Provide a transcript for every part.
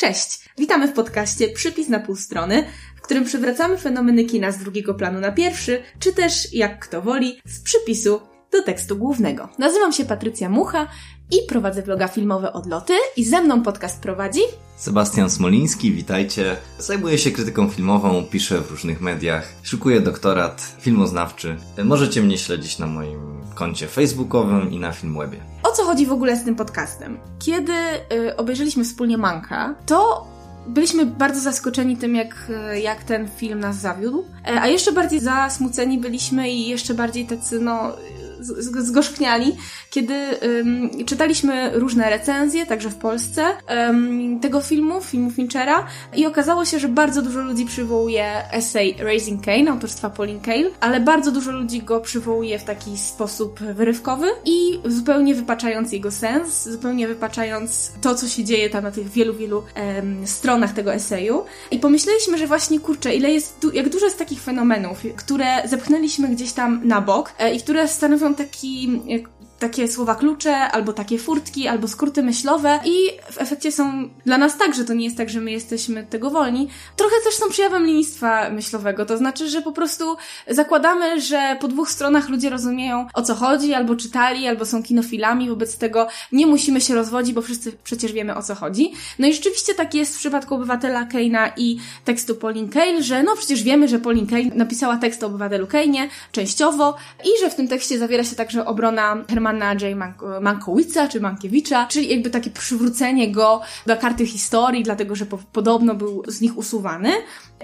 Cześć! Witamy w podcaście Przypis na pół strony, w którym przywracamy fenomeny kina z drugiego planu na pierwszy, czy też, jak kto woli, z przypisu do tekstu głównego. Nazywam się Patrycja Mucha i prowadzę vloga filmowe Odloty i ze mną podcast prowadzi Sebastian Smoliński, witajcie. Zajmuję się krytyką filmową, piszę w różnych mediach, szukuję doktorat filmoznawczy. Możecie mnie śledzić na moim koncie facebookowym i na Filmwebie. O co chodzi w ogóle z tym podcastem? Kiedy y, obejrzeliśmy wspólnie Manka, to byliśmy bardzo zaskoczeni tym, jak, jak ten film nas zawiódł, e, a jeszcze bardziej zasmuceni byliśmy i jeszcze bardziej tacy, no, zgorzkniali, kiedy um, czytaliśmy różne recenzje, także w Polsce, um, tego filmu, filmu Finchera i okazało się, że bardzo dużo ludzi przywołuje essay Raising Kane, autorstwa Pauline Kael, ale bardzo dużo ludzi go przywołuje w taki sposób wyrywkowy i zupełnie wypaczając jego sens, zupełnie wypaczając to, co się dzieje tam na tych wielu, wielu um, stronach tego eseju. I pomyśleliśmy, że właśnie, kurczę, ile jest, jak dużo jest takich fenomenów, które zepchnęliśmy gdzieś tam na bok e, i które stanowią taki takie słowa klucze, albo takie furtki, albo skróty myślowe i w efekcie są dla nas tak, że to nie jest tak, że my jesteśmy tego wolni. Trochę też są przejawem linistwa myślowego, to znaczy, że po prostu zakładamy, że po dwóch stronach ludzie rozumieją o co chodzi, albo czytali, albo są kinofilami, wobec tego nie musimy się rozwodzić, bo wszyscy przecież wiemy o co chodzi. No i rzeczywiście tak jest w przypadku obywatela Keina i tekstu Pauline Kael, że no przecież wiemy, że Pauline Kael napisała tekst o obywatelu Keinie, częściowo, i że w tym tekście zawiera się także obrona Hermana Romana J. Mankowica czy Mankiewicza, czyli jakby takie przywrócenie go do karty historii, dlatego że po, podobno był z nich usuwany.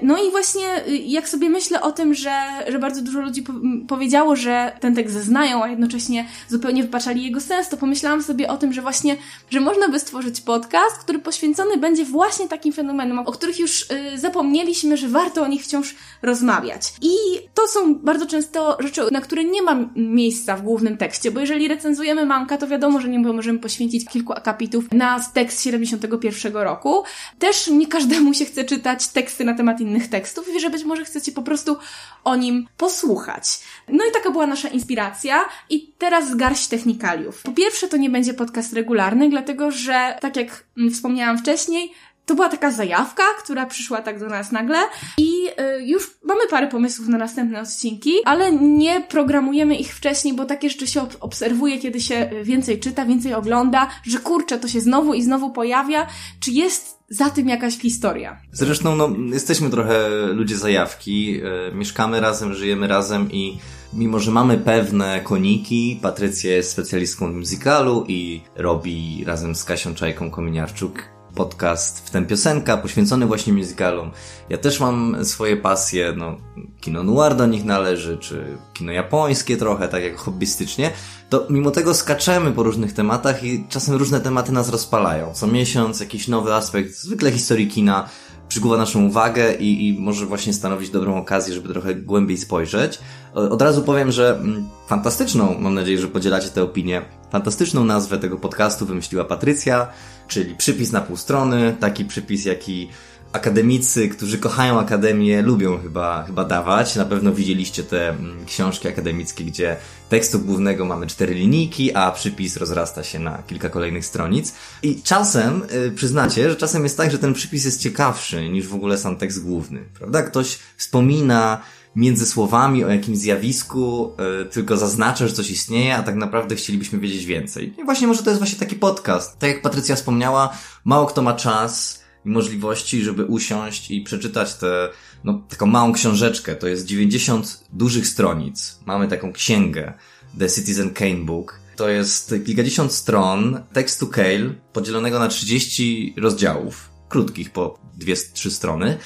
No i właśnie y, jak sobie myślę o tym, że, że bardzo dużo ludzi po powiedziało, że ten tekst znają, a jednocześnie zupełnie wypaczali jego sens, to pomyślałam sobie o tym, że właśnie, że można by stworzyć podcast, który poświęcony będzie właśnie takim fenomenom, o których już y, zapomnieliśmy, że warto o nich wciąż rozmawiać. I to są bardzo często rzeczy, na które nie ma miejsca w głównym tekście, bo jeżeli recenzujemy Manka, to wiadomo, że nie możemy poświęcić kilku akapitów na tekst 71 roku. Też nie każdemu się chce czytać teksty na temat innych tekstów i że być może chcecie po prostu o nim posłuchać. No i taka była nasza inspiracja i teraz garść technikaliów. Po pierwsze, to nie będzie podcast regularny, dlatego że, tak jak wspomniałam wcześniej, to była taka zajawka, która przyszła tak do nas nagle i y, już mamy parę pomysłów na następne odcinki, ale nie programujemy ich wcześniej, bo takie rzeczy się obserwuje, kiedy się więcej czyta, więcej ogląda, że kurczę, to się znowu i znowu pojawia. Czy jest za tym jakaś historia? Zresztą, no, jesteśmy trochę ludzie zajawki, y, mieszkamy razem, żyjemy razem i mimo że mamy pewne koniki, Patrycja jest specjalistką musicalu i robi razem z Kasią Czajką Kominiarczuk podcast w ten piosenka poświęcony właśnie musicalom. Ja też mam swoje pasje, no, kino noir do nich należy, czy kino japońskie trochę, tak jak hobbystycznie, to mimo tego skaczemy po różnych tematach i czasem różne tematy nas rozpalają. Co miesiąc jakiś nowy aspekt, zwykle historii kina, przykuwa naszą uwagę i, i może właśnie stanowić dobrą okazję, żeby trochę głębiej spojrzeć. Od razu powiem, że mm, fantastyczną, mam nadzieję, że podzielacie tę opinię, fantastyczną nazwę tego podcastu wymyśliła Patrycja, czyli przypis na pół strony, taki przypis, jaki akademicy, którzy kochają akademię, lubią chyba, chyba dawać. Na pewno widzieliście te mm, książki akademickie, gdzie tekstu głównego mamy cztery linijki, a przypis rozrasta się na kilka kolejnych stronic. I czasem, yy, przyznacie, że czasem jest tak, że ten przypis jest ciekawszy niż w ogóle sam tekst główny, prawda? Ktoś wspomina między słowami o jakimś zjawisku, yy, tylko zaznacza, że coś istnieje, a tak naprawdę chcielibyśmy wiedzieć więcej. I właśnie może to jest właśnie taki podcast. Tak jak Patrycja wspomniała, mało kto ma czas, i możliwości, żeby usiąść i przeczytać tę, no, taką małą książeczkę. To jest 90 dużych stronic. Mamy taką księgę, The Citizen Kane Book. To jest kilkadziesiąt stron tekstu Kale, podzielonego na 30 rozdziałów, krótkich po dwie, trzy strony.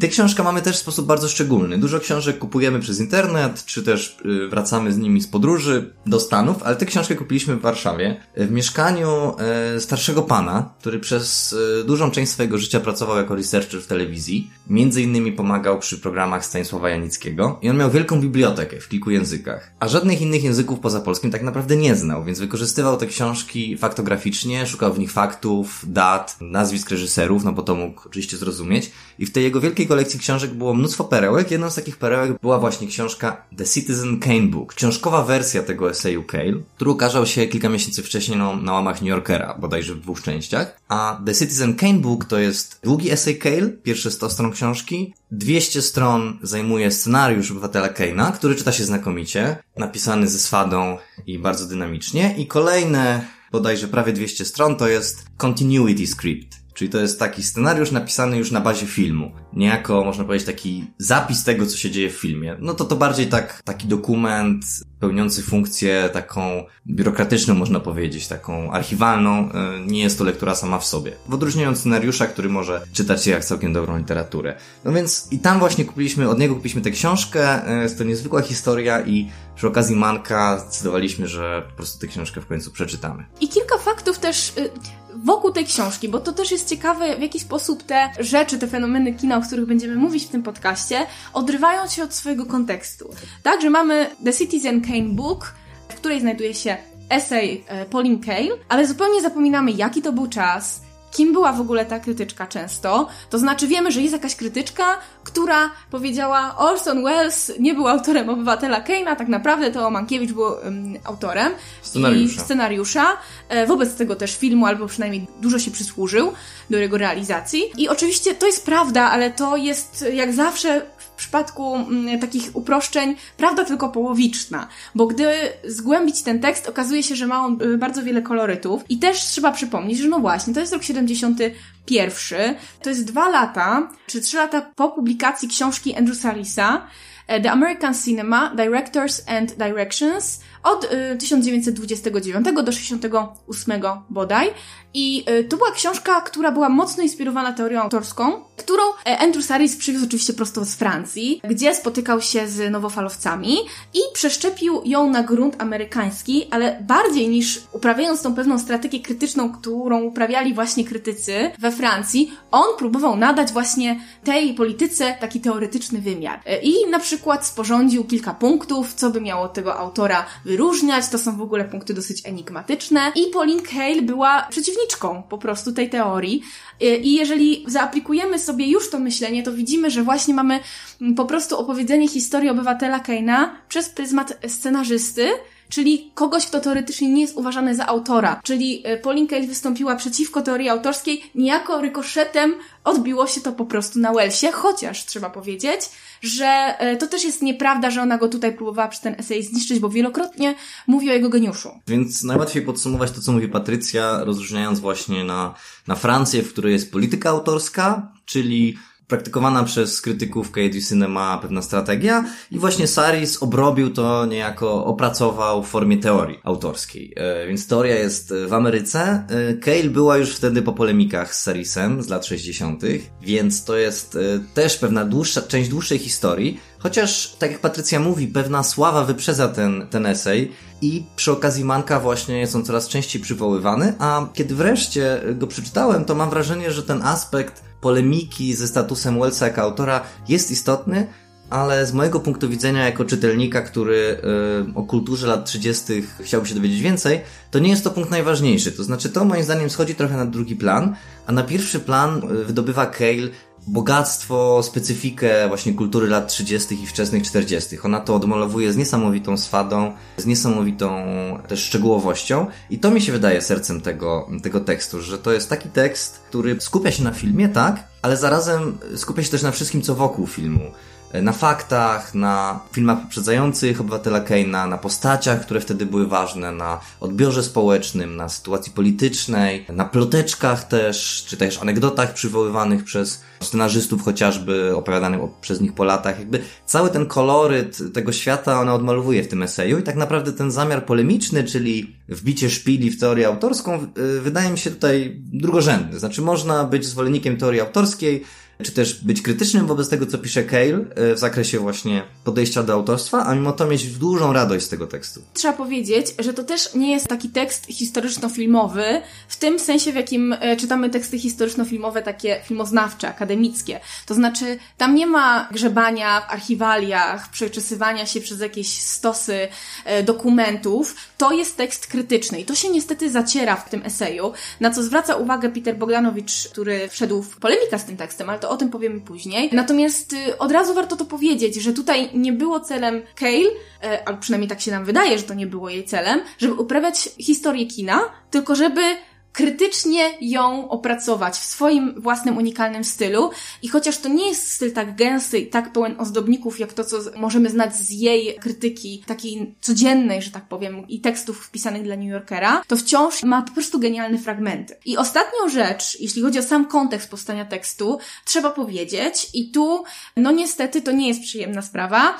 Tę książkę mamy też w sposób bardzo szczególny. Dużo książek kupujemy przez internet, czy też y, wracamy z nimi z podróży do Stanów, ale tę książkę kupiliśmy w Warszawie, w mieszkaniu e, starszego pana, który przez e, dużą część swojego życia pracował jako researcher w telewizji. Między innymi pomagał przy programach Stanisława Janickiego i on miał wielką bibliotekę w kilku językach, a żadnych innych języków poza polskim tak naprawdę nie znał, więc wykorzystywał te książki faktograficznie, szukał w nich faktów, dat, nazwisk reżyserów, no bo to mógł oczywiście zrozumieć i w tej jego wielkiej kolekcji książek było mnóstwo perełek. Jedną z takich perełek była właśnie książka The Citizen Kane Book, książkowa wersja tego eseju Cale, który ukazał się kilka miesięcy wcześniej no, na łamach New Yorkera, bodajże w dwóch częściach. A The Citizen Kane Book to jest długi esej Cale, pierwsze 100 stron książki. 200 stron zajmuje scenariusz obywatela Kane'a, który czyta się znakomicie, napisany ze swadą i bardzo dynamicznie. I kolejne bodajże prawie 200 stron to jest Continuity Script Czyli to jest taki scenariusz napisany już na bazie filmu. Niejako, można powiedzieć, taki zapis tego, co się dzieje w filmie. No to to bardziej tak, taki dokument pełniący funkcję taką biurokratyczną, można powiedzieć, taką archiwalną. E, nie jest to lektura sama w sobie. W odróżnieniu od scenariusza, który może czytać się jak całkiem dobrą literaturę. No więc i tam właśnie kupiliśmy, od niego kupiliśmy tę książkę. E, jest to niezwykła historia i przy okazji Manka zdecydowaliśmy, że po prostu tę książkę w końcu przeczytamy. I kilka faktów też y, wokół tej książki, bo to też jest ciekawe, w jaki sposób te rzeczy, te fenomeny kina, o których będziemy mówić w tym podcaście, odrywają się od swojego kontekstu. Także mamy The Citizen Kane Book, w której znajduje się esej e, Pauline Kael, ale zupełnie zapominamy, jaki to był czas, kim była w ogóle ta krytyczka często. To znaczy wiemy, że jest jakaś krytyczka, która powiedziała Orson Welles nie był autorem Obywatela Kane'a, tak naprawdę to Mankiewicz był um, autorem scenariusza. I scenariusza. E, wobec tego też filmu, albo przynajmniej dużo się przysłużył do jego realizacji. I oczywiście to jest prawda, ale to jest jak zawsze w przypadku mm, takich uproszczeń prawda tylko połowiczna, bo gdy zgłębić ten tekst, okazuje się, że ma on y, bardzo wiele kolorytów. I też trzeba przypomnieć, że no właśnie, to jest rok 71, to jest dwa lata, czy trzy lata po publikacji książki Andrew Salisa, e, The American Cinema, Directors and Directions od 1929 y, do 68 bodaj. I y, to była książka, która była mocno inspirowana teorią autorską, którą e, Andrew Saris przywiózł oczywiście prosto z Francji, gdzie spotykał się z nowofalowcami i przeszczepił ją na grunt amerykański, ale bardziej niż uprawiając tą pewną strategię krytyczną, którą uprawiali właśnie krytycy we Francji, on próbował nadać właśnie tej polityce taki teoretyczny wymiar. E, I na przykład sporządził kilka punktów, co by miało tego autora wyróżniać. To są w ogóle punkty dosyć enigmatyczne. I Pauline Kael była przeciwniczką po prostu tej teorii. I jeżeli zaaplikujemy sobie już to myślenie, to widzimy, że właśnie mamy po prostu opowiedzenie historii obywatela Kane'a przez pryzmat scenarzysty, czyli kogoś, kto teoretycznie nie jest uważany za autora. Czyli e, Pauline Kael wystąpiła przeciwko teorii autorskiej, niejako rykoszetem odbiło się to po prostu na Wellsie, chociaż trzeba powiedzieć, że e, to też jest nieprawda, że ona go tutaj próbowała przy ten esej zniszczyć, bo wielokrotnie mówi o jego geniuszu. Więc najłatwiej podsumować to, co mówi Patrycja, rozróżniając właśnie na, na Francję, w której jest polityka autorska, czyli praktykowana przez krytyków KD Cinema pewna strategia i właśnie Saris obrobił to niejako, opracował w formie teorii autorskiej. E, więc teoria jest w Ameryce. E, Cale była już wtedy po polemikach z Sarisem z lat 60., więc to jest e, też pewna dłuższa, część dłuższej historii, Chociaż, tak jak Patrycja mówi, pewna sława wyprzedza ten, ten esej i przy okazji Manka właśnie jest on coraz częściej przywoływany, a kiedy wreszcie go przeczytałem, to mam wrażenie, że ten aspekt polemiki ze statusem Wellsa jako autora jest istotny, ale z mojego punktu widzenia, jako czytelnika, który y, o kulturze lat 30. chciałby się dowiedzieć więcej, to nie jest to punkt najważniejszy. To znaczy, to moim zdaniem schodzi trochę na drugi plan, a na pierwszy plan y, wydobywa Cale bogactwo, specyfikę właśnie kultury lat 30. i wczesnych 40. Ona to odmalowuje z niesamowitą swadą, z niesamowitą też szczegółowością i to mi się wydaje sercem tego, tego tekstu, że to jest taki tekst, który skupia się na filmie, tak, ale zarazem skupia się też na wszystkim, co wokół filmu na faktach, na filmach poprzedzających obywatela Keina, na postaciach, które wtedy były ważne, na odbiorze społecznym, na sytuacji politycznej, na ploteczkach też, czy też anegdotach przywoływanych przez scenarzystów chociażby, opowiadanych przez nich po latach. Jakby cały ten koloryt tego świata ona odmalowuje w tym eseju i tak naprawdę ten zamiar polemiczny, czyli wbicie szpili w teorię autorską, y, wydaje mi się tutaj drugorzędny. Znaczy można być zwolennikiem teorii autorskiej, czy też być krytycznym wobec tego, co pisze Cale e, w zakresie właśnie podejścia do autorstwa, a mimo to mieć dużą radość z tego tekstu. Trzeba powiedzieć, że to też nie jest taki tekst historyczno-filmowy, w tym sensie, w jakim e, czytamy teksty historyczno-filmowe, takie filmoznawcze, akademickie. To znaczy, tam nie ma grzebania w archiwaliach, przeczesywania się przez jakieś stosy e, dokumentów. To jest tekst krytyczny i to się niestety zaciera w tym eseju, na co zwraca uwagę Peter Bogdanowicz, który wszedł w polemikę z tym tekstem, ale to o tym powiemy później. Natomiast y, od razu warto to powiedzieć, że tutaj nie było celem Kale, e, albo przynajmniej tak się nam wydaje, że to nie było jej celem, żeby uprawiać historię kina, tylko żeby krytycznie ją opracować w swoim własnym unikalnym stylu i chociaż to nie jest styl tak gęsty i tak pełen ozdobników, jak to, co możemy znać z jej krytyki takiej codziennej, że tak powiem, i tekstów wpisanych dla New Yorkera, to wciąż ma po prostu genialne fragmenty. I ostatnią rzecz, jeśli chodzi o sam kontekst powstania tekstu, trzeba powiedzieć i tu, no niestety to nie jest przyjemna sprawa,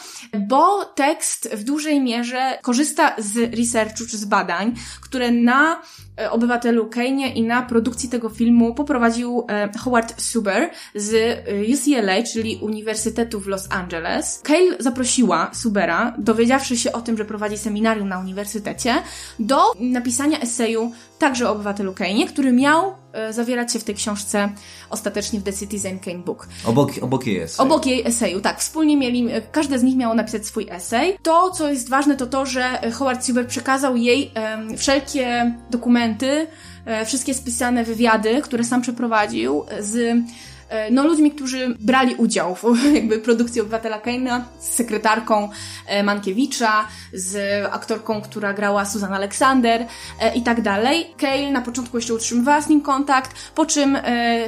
bo tekst w dużej mierze korzysta z researchu czy z badań, które na E, obywatelu Kane i na produkcji tego filmu poprowadził e, Howard Suber z e, UCLA, czyli Uniwersytetu w Los Angeles. Kale zaprosiła Subera, dowiedziawszy się o tym, że prowadzi seminarium na uniwersytecie, do napisania eseju także o obywatelu Kane, który miał zawierać się w tej książce ostatecznie w The Citizen Kane Book. Obok, obok jej eseju. Obok jej eseju, tak. Wspólnie mieli, każde z nich miało napisać swój esej. To, co jest ważne, to to, że Howard Suber przekazał jej um, wszelkie dokumenty, um, wszystkie spisane wywiady, które sam przeprowadził z E, no, ludźmi, którzy brali udział w jakby produkcji Obywatela Kane'a, z sekretarką e, Mankiewicza, z aktorką, która grała Susan Alexander e, i tak dalej. Kale na początku jeszcze utrzymywała z nim kontakt, po czym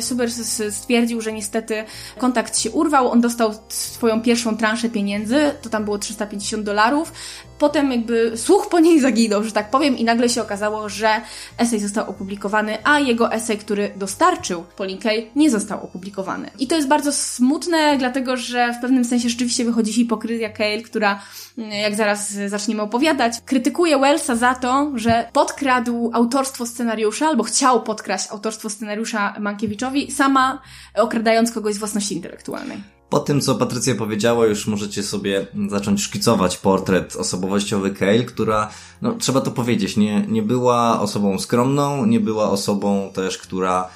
Suber stwierdził, że niestety kontakt się urwał, on dostał swoją pierwszą transzę pieniędzy, to tam było 350 dolarów, potem jakby słuch po niej zaginął, że tak powiem, i nagle się okazało, że esej został opublikowany, a jego esej, który dostarczył Pauline Kael, nie został opublikowany. I to jest bardzo smutne, dlatego że w pewnym sensie rzeczywiście wychodzi hipokryzja Kael, która, jak zaraz zaczniemy opowiadać, krytykuje Wellsa za to, że podkradł autorstwo scenariusza, albo chciał podkraść autorstwo scenariusza Mankiewiczowi, sama okradając kogoś z własności intelektualnej. Po tym, co Patrycja powiedziała, już możecie sobie zacząć szkicować portret osobowościowy Kale, która, no trzeba to powiedzieć, nie, nie była osobą skromną, nie była osobą też, która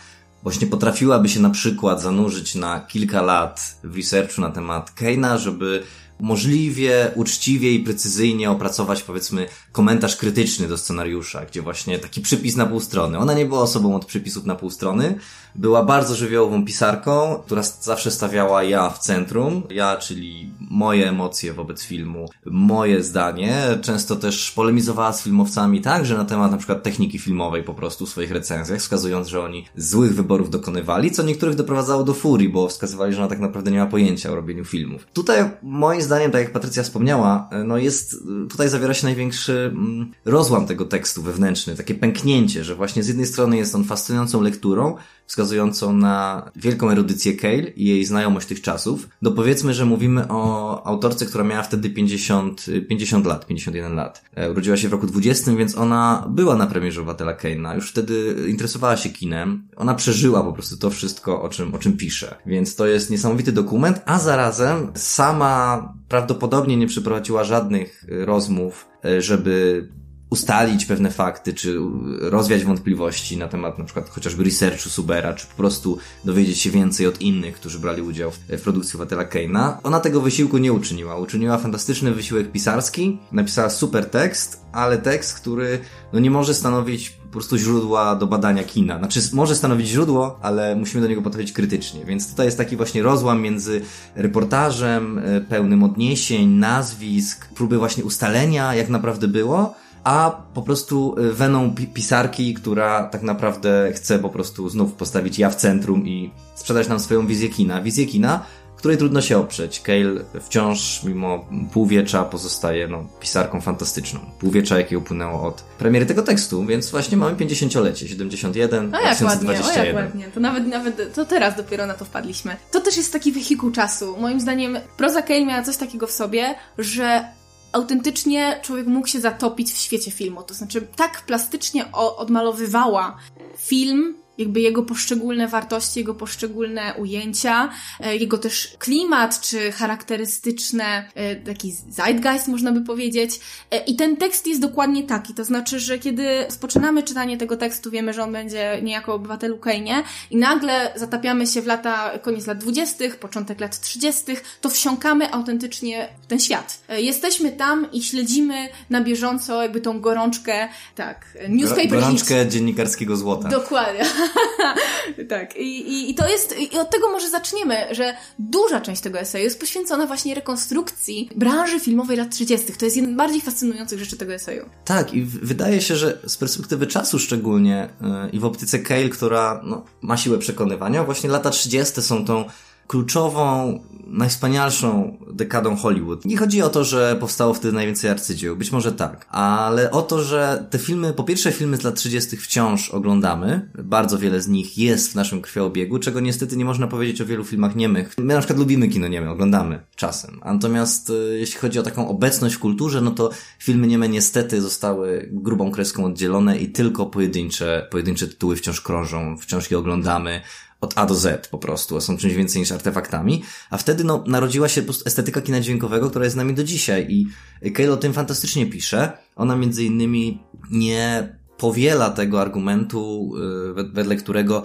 właśnie potrafiłaby się na przykład zanurzyć na kilka lat w researchu na temat Kane'a, żeby możliwie uczciwie i precyzyjnie opracować, powiedzmy, komentarz krytyczny do scenariusza, gdzie właśnie taki przypis na pół strony. Ona nie była osobą od przypisów na pół strony, była bardzo żywiołową pisarką, która zawsze stawiała ja w centrum. Ja, czyli moje emocje wobec filmu, moje zdanie. Często też polemizowała z filmowcami także na temat na przykład techniki filmowej po prostu w swoich recenzjach, wskazując, że oni złych wyborów dokonywali, co niektórych doprowadzało do furii, bo wskazywali, że ona tak naprawdę nie ma pojęcia o robieniu filmów. Tutaj moim zdaniem, tak jak Patrycja wspomniała, no jest, tutaj zawiera się największy mm, rozłam tego tekstu wewnętrzny, takie pęknięcie, że właśnie z jednej strony jest on fascynującą lekturą, wskazującą na wielką erudycję Kale i jej znajomość tych czasów, no powiedzmy, że mówimy o autorce, która miała wtedy 50, 50 lat, 51 lat. E, urodziła się w roku 20, więc ona była na premierze Obywatela Kane'a, już wtedy interesowała się kinem. Ona przeżyła po prostu to wszystko, o czym, o czym pisze. Więc to jest niesamowity dokument, a zarazem sama prawdopodobnie nie przeprowadziła żadnych rozmów, e, żeby ustalić pewne fakty, czy rozwiać wątpliwości na temat na przykład chociażby researchu Subera, czy po prostu dowiedzieć się więcej od innych, którzy brali udział w, produkcji Watela Keina. Ona tego wysiłku nie uczyniła. Uczyniła fantastyczny wysiłek pisarski, napisała super tekst, ale tekst, który no nie może stanowić po prostu źródła do badania kina. Znaczy, może stanowić źródło, ale musimy do niego podchodzić krytycznie. Więc tutaj jest taki właśnie rozłam między reportażem e, pełnym odniesień, nazwisk, próby właśnie ustalenia, jak naprawdę było, a po prostu y, weną pisarki, która tak naprawdę chce po prostu znów postawić ja w centrum i sprzedać nam swoją wizję kina. Wizję kina, której trudno się oprzeć. Kale wciąż, mimo półwiecza, pozostaje no, pisarką fantastyczną. Półwiecza, jakie upłynęło od premiery tego tekstu, więc właśnie mamy 50-lecie, 71, o, jak 2021. Ładnie, o, jak ładnie. To nawet, nawet, to teraz dopiero na to wpadliśmy. To też jest taki wehikuł czasu. Moim zdaniem proza Kale miała coś takiego w sobie, że autentycznie człowiek mógł się zatopić w świecie filmu. To znaczy, tak plastycznie odmalowywała film, jakby jego poszczególne wartości, jego poszczególne ujęcia, e, jego też klimat, czy charakterystyczne, e, taki zeitgeist można by powiedzieć. E, I ten tekst jest dokładnie taki, to znaczy, że kiedy rozpoczynamy czytanie tego tekstu, wiemy, że on będzie niejako obywatel Ukrainie i nagle zatapiamy się w lata, koniec lat dwudziestych, początek lat trzydziestych, to wsiąkamy autentycznie w ten świat. Jesteśmy tam i śledzimy na bieżąco jakby tą gorączkę, tak, newspaper Gorączkę dziennikarskiego złota. Dokładnie. tak, I, i, i to jest, i od tego może zaczniemy, że duża część tego eseju jest poświęcona właśnie rekonstrukcji branży filmowej lat 30. To jest jedna z bardziej fascynujących rzeczy tego eseju. Tak, i wydaje się, że z perspektywy czasu szczególnie yy, i w optyce Cale, która no, ma siłę przekonywania, właśnie lata 30. są tą kluczową, najwspanialszą dekadą Hollywood. Nie chodzi o to, że powstało wtedy najwięcej arcydzieł, być może tak, ale o to, że te filmy, po pierwsze filmy z lat 30. wciąż oglądamy, bardzo wiele z nich jest w naszym krwioobiegu, czego niestety nie można powiedzieć o wielu filmach niemych. My na przykład lubimy kino nieme, oglądamy czasem, natomiast e, jeśli chodzi o taką obecność w kulturze, no to filmy nieme niestety zostały grubą kreską oddzielone i tylko pojedyncze, pojedyncze tytuły wciąż krążą, wciąż je oglądamy, od A do Z po prostu, są czymś więcej niż artefaktami, a wtedy no, narodziła się po prostu estetyka kina dźwiękowego, która jest z nami do dzisiaj i Kale o tym fantastycznie pisze. Ona między innymi nie powiela tego argumentu, yy, wedle którego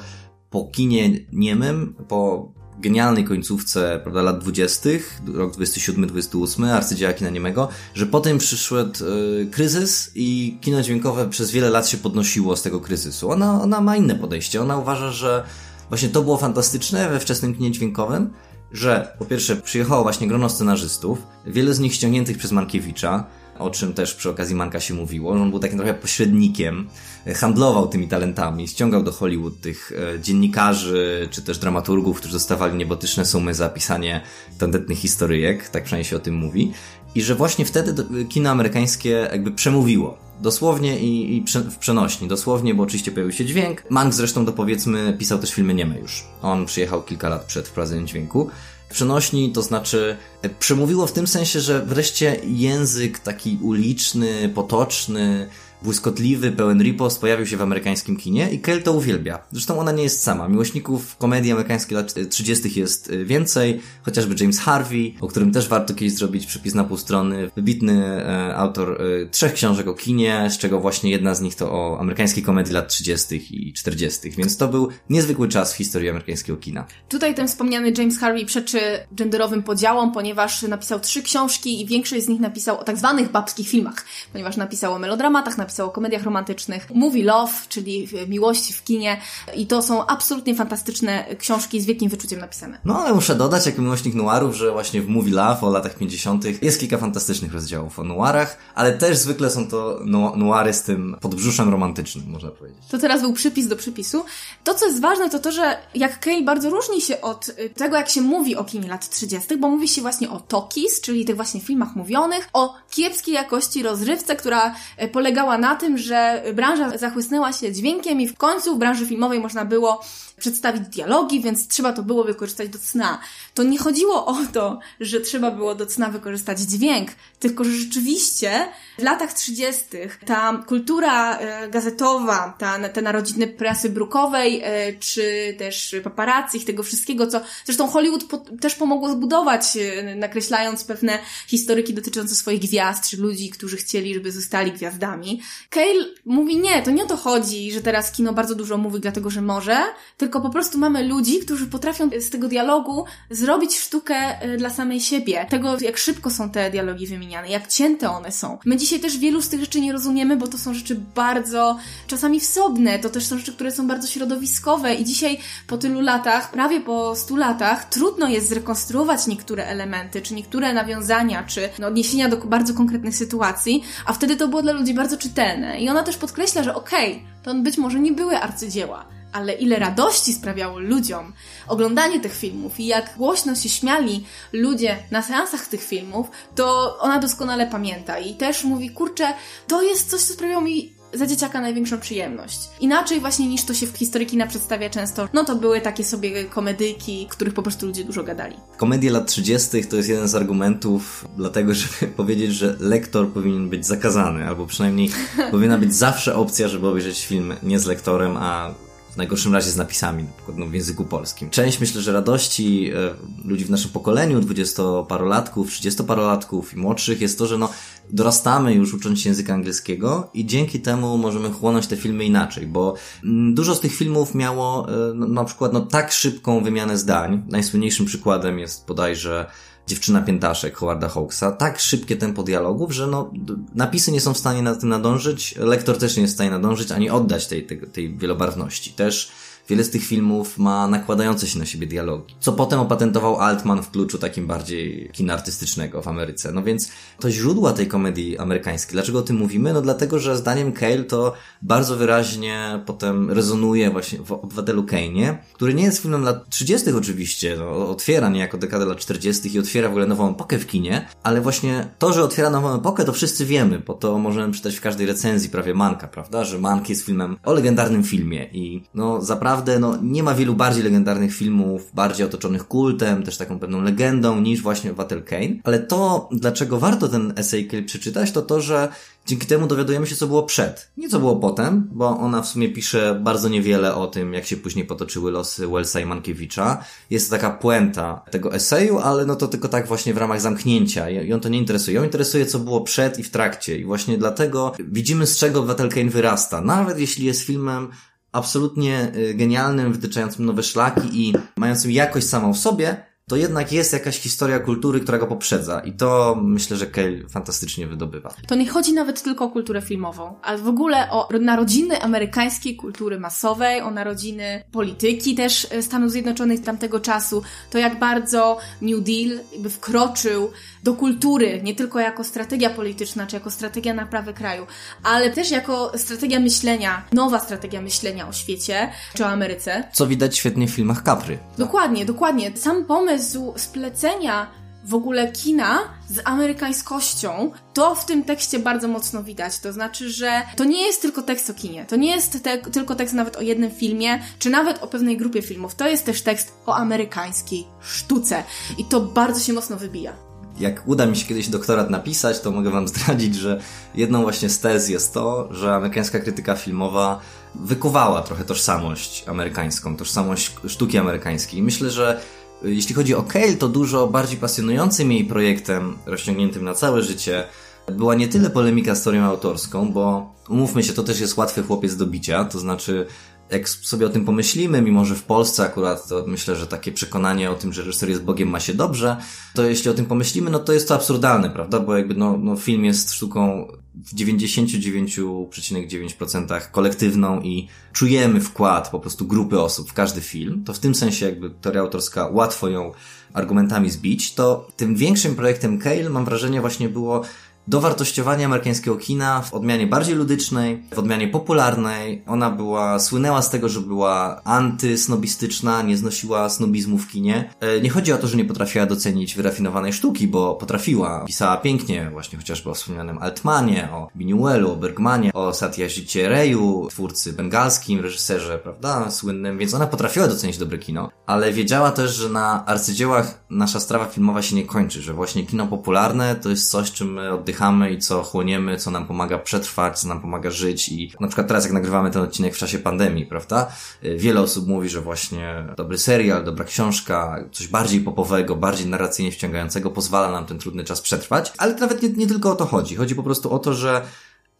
po kinie niemym, po genialnej końcówce prawda, lat 20., rok 27-28, arcydzieła kina niemego, że potem przyszedł y, kryzys i kino dźwiękowe przez wiele lat się podnosiło z tego kryzysu. Ona, ona ma inne podejście. Ona uważa, że Właśnie to było fantastyczne we wczesnym kinie dźwiękowym, że po pierwsze przyjechało właśnie grono scenarzystów, wiele z nich ściągniętych przez Mankiewicza, o czym też przy okazji Manka się mówiło. On był takim trochę pośrednikiem, handlował tymi talentami, ściągał do Hollywood tych e, dziennikarzy, czy też dramaturgów, którzy dostawali niebotyczne sumy za pisanie tandetnych historyjek, tak przynajmniej się o tym mówi. I że właśnie wtedy kino amerykańskie jakby przemówiło Dosłownie i, i w przenośni. Dosłownie, bo oczywiście pojawił się dźwięk. Mank zresztą to powiedzmy pisał też filmy nieme już. On przyjechał kilka lat przed wprowadzeniem dźwięku. Przenośni to znaczy e, przemówiło w tym sensie, że wreszcie język taki uliczny, potoczny, błyskotliwy, pełen ripost pojawił się w amerykańskim kinie i Kel to uwielbia. Zresztą ona nie jest sama. Miłośników komedii amerykańskich lat 30. jest y, więcej, chociażby James Harvey, o którym też warto kiedyś zrobić przepis na pół strony. Wybitny e, autor e, trzech książek o kinie, z czego właśnie jedna z nich to o amerykańskiej komedii lat 30. i 40. Więc to był niezwykły czas w historii amerykańskiego kina. Tutaj ten wspomniany James Harvey przeczy genderowym podziałom, ponieważ napisał trzy książki i większość z nich napisał o tak zwanych babskich filmach, ponieważ napisał o melodramatach, napisał o komediach romantycznych. Movie Love, czyli miłości w kinie i to są absolutnie fantastyczne książki z wielkim wyczuciem napisane. No ale muszę dodać, jako miłośnik noirów, że właśnie w Movie Love o latach 50. jest kilka fantastycznych rozdziałów o noirach, ale też zwykle są to noiry z tym podbrzuszem romantycznym, można powiedzieć. To teraz był przypis do przypisu. To, co jest ważne, to to, że jak Kay bardzo różni się od y, tego, jak się mówi o kinie lat 30., bo mówi się właśnie o talkies, czyli tych właśnie filmach mówionych, o kiepskiej jakości rozrywce, która y, polegała na tym, że branża zachłysnęła się dźwiękiem i w końcu w branży filmowej można było przedstawić dialogi, więc trzeba to było wykorzystać do cna. To nie chodziło o to, że trzeba było do cna wykorzystać dźwięk, tylko że rzeczywiście w latach 30. ta kultura e, gazetowa, ta, te narodziny prasy brukowej, e, czy też paparazzi, tego wszystkiego, co zresztą Hollywood po, też pomogło zbudować, e, nakreślając pewne historyki dotyczące swoich gwiazd, czy ludzi, którzy chcieli, żeby zostali gwiazdami. Cale mówi nie, to nie o to chodzi, że teraz kino bardzo dużo mówi dlatego, że może, tylko po prostu mamy ludzi, którzy potrafią z tego dialogu zrobić sztukę dla samej siebie. Tego, jak szybko są te dialogi wymieniane, jak cięte one są. My dzisiaj też wielu z tych rzeczy nie rozumiemy, bo to są rzeczy bardzo czasami wsobne, to też są rzeczy, które są bardzo środowiskowe i dzisiaj po tylu latach, prawie po stu latach, trudno jest zrekonstruować niektóre elementy, czy niektóre nawiązania, czy no, odniesienia do bardzo konkretnych sytuacji, a wtedy to było dla ludzi bardzo czytelne. I ona też podkreśla, że okej, okay, to być może nie były arcydzieła, ale ile radości sprawiało ludziom oglądanie tych filmów i jak głośno się śmiali ludzie na seansach tych filmów, to ona doskonale pamięta i też mówi, kurczę, to jest coś, co sprawiało mi za dzieciaka największą przyjemność. Inaczej właśnie niż to się w historii kina przedstawia często, no to były takie sobie komedyjki, których po prostu ludzie dużo gadali. Komedie lat 30. to jest jeden z argumentów dlatego, żeby powiedzieć, że lektor powinien być zakazany, albo przynajmniej powinna być zawsze opcja, żeby obejrzeć film nie z lektorem, a w najgorszym razie z napisami, na przykład no, w języku polskim. Część myślę, że radości e, ludzi w naszym pokoleniu, dwudziestoparolatków, trzydziestoparolatków i młodszych jest to, że no dorastamy już ucząc się języka angielskiego i dzięki temu możemy chłonąć te filmy inaczej, bo mm, dużo z tych filmów miało e, no, na przykład no, tak szybką wymianę zdań. Najsłynniejszym przykładem jest bodajże Dziewczyna Piętaszek Howarda Hawksa, tak szybkie tempo dialogów, że no, napisy nie są w stanie na tym nadążyć, lektor też nie jest w stanie nadążyć, ani oddać tej, tej, tej wielobarwności. Też wiele z tych filmów ma nakładające się na siebie dialogi, co potem opatentował Altman w kluczu takim bardziej kina artystycznego w Ameryce. No więc to źródła tej komedii amerykańskiej. Dlaczego o tym mówimy? No dlatego, że zdaniem Cale to bardzo wyraźnie potem rezonuje właśnie w Obywatelu Kane'ie, który nie jest filmem lat 30. oczywiście, no, otwiera niejako dekadę lat 40. i otwiera w ogóle nową epokę w kinie, ale właśnie to, że otwiera nową epokę, to wszyscy wiemy, bo to możemy czytać w każdej recenzji prawie Manka, prawda? Że Mank jest filmem o legendarnym filmie i no zaprawdę no, nie ma wielu bardziej legendarnych filmów, bardziej otoczonych kultem, też taką pewną legendą niż właśnie Obywatel Kane, ale to, dlaczego warto ten essay przeczytać, to to, że Dzięki temu dowiadujemy się, co było przed. Nie co było potem, bo ona w sumie pisze bardzo niewiele o tym, jak się później potoczyły losy Wellsa i Mankiewicza. Jest to taka puenta tego eseju, ale no to tylko tak właśnie w ramach zamknięcia. Ją to nie interesuje. Ją interesuje, co było przed i w trakcie. I właśnie dlatego widzimy, z czego Obywatel Kane wyrasta. Nawet jeśli jest filmem absolutnie y, genialnym, wytyczającym nowe szlaki i mającym jakość samą w sobie, to jednak jest jakaś historia kultury, która go poprzedza. I to myślę, że Cale fantastycznie wydobywa. To nie chodzi nawet tylko o kulturę filmową, ale w ogóle o narodziny amerykańskiej kultury masowej, o narodziny polityki też e, Stanów Zjednoczonych tamtego czasu. To jak bardzo New Deal jakby wkroczył do kultury, nie tylko jako strategia polityczna, czy jako strategia naprawy kraju, ale też jako strategia myślenia, nowa strategia myślenia o świecie, czy o Ameryce. Co widać świetnie w filmach Capry. Dokładnie, dokładnie. Sam pomysł splecenia w ogóle kina z amerykańskością, to w tym tekście bardzo mocno widać. To znaczy, że to nie jest tylko tekst o kinie, to nie jest te tylko tekst nawet o jednym filmie, czy nawet o pewnej grupie filmów. To jest też tekst o amerykańskiej sztuce i to bardzo się mocno wybija jak uda mi się kiedyś doktorat napisać, to mogę Wam zdradzić, że jedną właśnie z tez jest to, że amerykańska krytyka filmowa wykuwała trochę tożsamość amerykańską, tożsamość sztuki amerykańskiej. Myślę, że jeśli chodzi o Cale, to dużo bardziej pasjonującym jej projektem, rozciągniętym na całe życie, była nie tyle polemika z teorią autorską, bo umówmy się, to też jest łatwy chłopiec do bicia, to znaczy jak sobie o tym pomyślimy, mimo że w Polsce akurat to myślę, że takie przekonanie o tym, że reżyser jest Bogiem ma się dobrze, to jeśli o tym pomyślimy, no to jest to absurdalne, prawda? Bo jakby no, no film jest sztuką w 99,9% kolektywną i czujemy wkład po prostu grupy osób w każdy film, to w tym sensie jakby teoria autorska łatwo ją argumentami zbić, to tym większym projektem Cale mam wrażenie właśnie było dowartościowanie amerykańskiego kina w odmianie bardziej ludycznej, w odmianie popularnej. Ona była, słynęła z tego, że była antysnobistyczna, nie znosiła snobizmu w kinie. E, nie chodzi o to, że nie potrafiła docenić wyrafinowanej sztuki, bo potrafiła. Pisała pięknie, właśnie chociażby o wspomnianym Altmanie, o Binuelu, o Bergmanie, o Satyajcie Reju, twórcy bengalskim, reżyserze, prawda, słynnym, więc ona potrafiła docenić dobre kino, ale wiedziała też, że na arcydziełach nasza strawa filmowa się nie kończy, że właśnie kino popularne to jest coś, czym my oddychamy i co chłoniemy, co nam pomaga przetrwać, co nam pomaga żyć i na przykład teraz jak nagrywamy ten odcinek w czasie pandemii, prawda? Y, wiele osób mówi, że właśnie dobry serial, dobra książka, coś bardziej popowego, bardziej narracyjnie wciągającego pozwala nam ten trudny czas przetrwać, ale nawet nie, nie tylko o to chodzi. Chodzi po prostu o to, że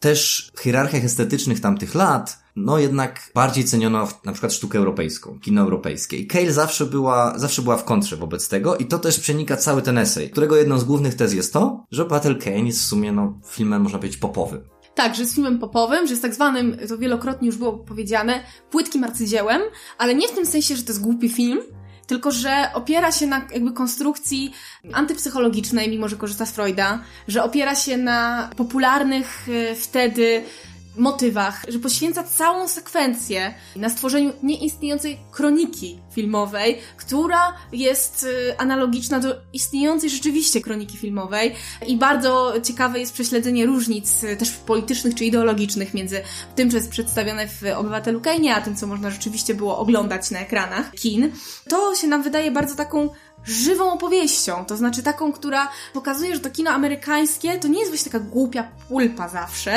też w hierarchiach estetycznych tamtych lat, no jednak bardziej ceniono na przykład sztukę europejską, kino europejskie. I Cale zawsze była, zawsze była w kontrze wobec tego i to też przenika cały ten esej, którego jedną z głównych tez jest to, że Battle Kane jest w sumie, no, filmem, można powiedzieć, popowym. Tak, że jest filmem popowym, że jest tak zwanym, to wielokrotnie już było powiedziane, płytkim arcydziełem, ale nie w tym sensie, że to jest głupi film, tylko że opiera się na jakby konstrukcji antypsychologicznej, mimo że korzysta z Freuda, że opiera się na popularnych e, wtedy motywach, że poświęca całą sekwencję na stworzeniu nieistniejącej kroniki filmowej, która jest y, analogiczna do istniejącej rzeczywiście kroniki filmowej i bardzo ciekawe jest prześledzenie różnic y, też politycznych czy ideologicznych między tym, co jest przedstawione w Obywatelu Kane, a tym, co można rzeczywiście było oglądać na ekranach kin. To się nam wydaje bardzo taką żywą opowieścią, to znaczy taką, która pokazuje, że to kino amerykańskie to nie jest właśnie taka głupia pulpa zawsze,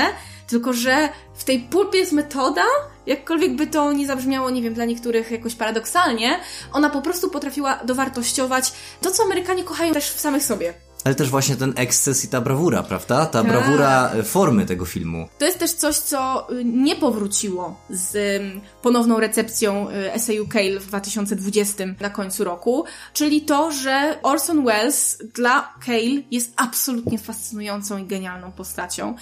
tylko że w tej pulpie jest metoda, jakkolwiek by to nie zabrzmiało, nie wiem, dla niektórych jakoś paradoksalnie, ona po prostu potrafiła dowartościować to, co Amerykanie kochają też w samych sobie. Ale też właśnie ten eksces i ta brawura, prawda? Ta tak. brawura e, formy tego filmu. To jest też coś, co y, nie powróciło z ponowną recepcją y, eseju Cale w 2020 na końcu roku, czyli to, że Orson Welles dla Cale jest absolutnie fascynującą i genialną postacią.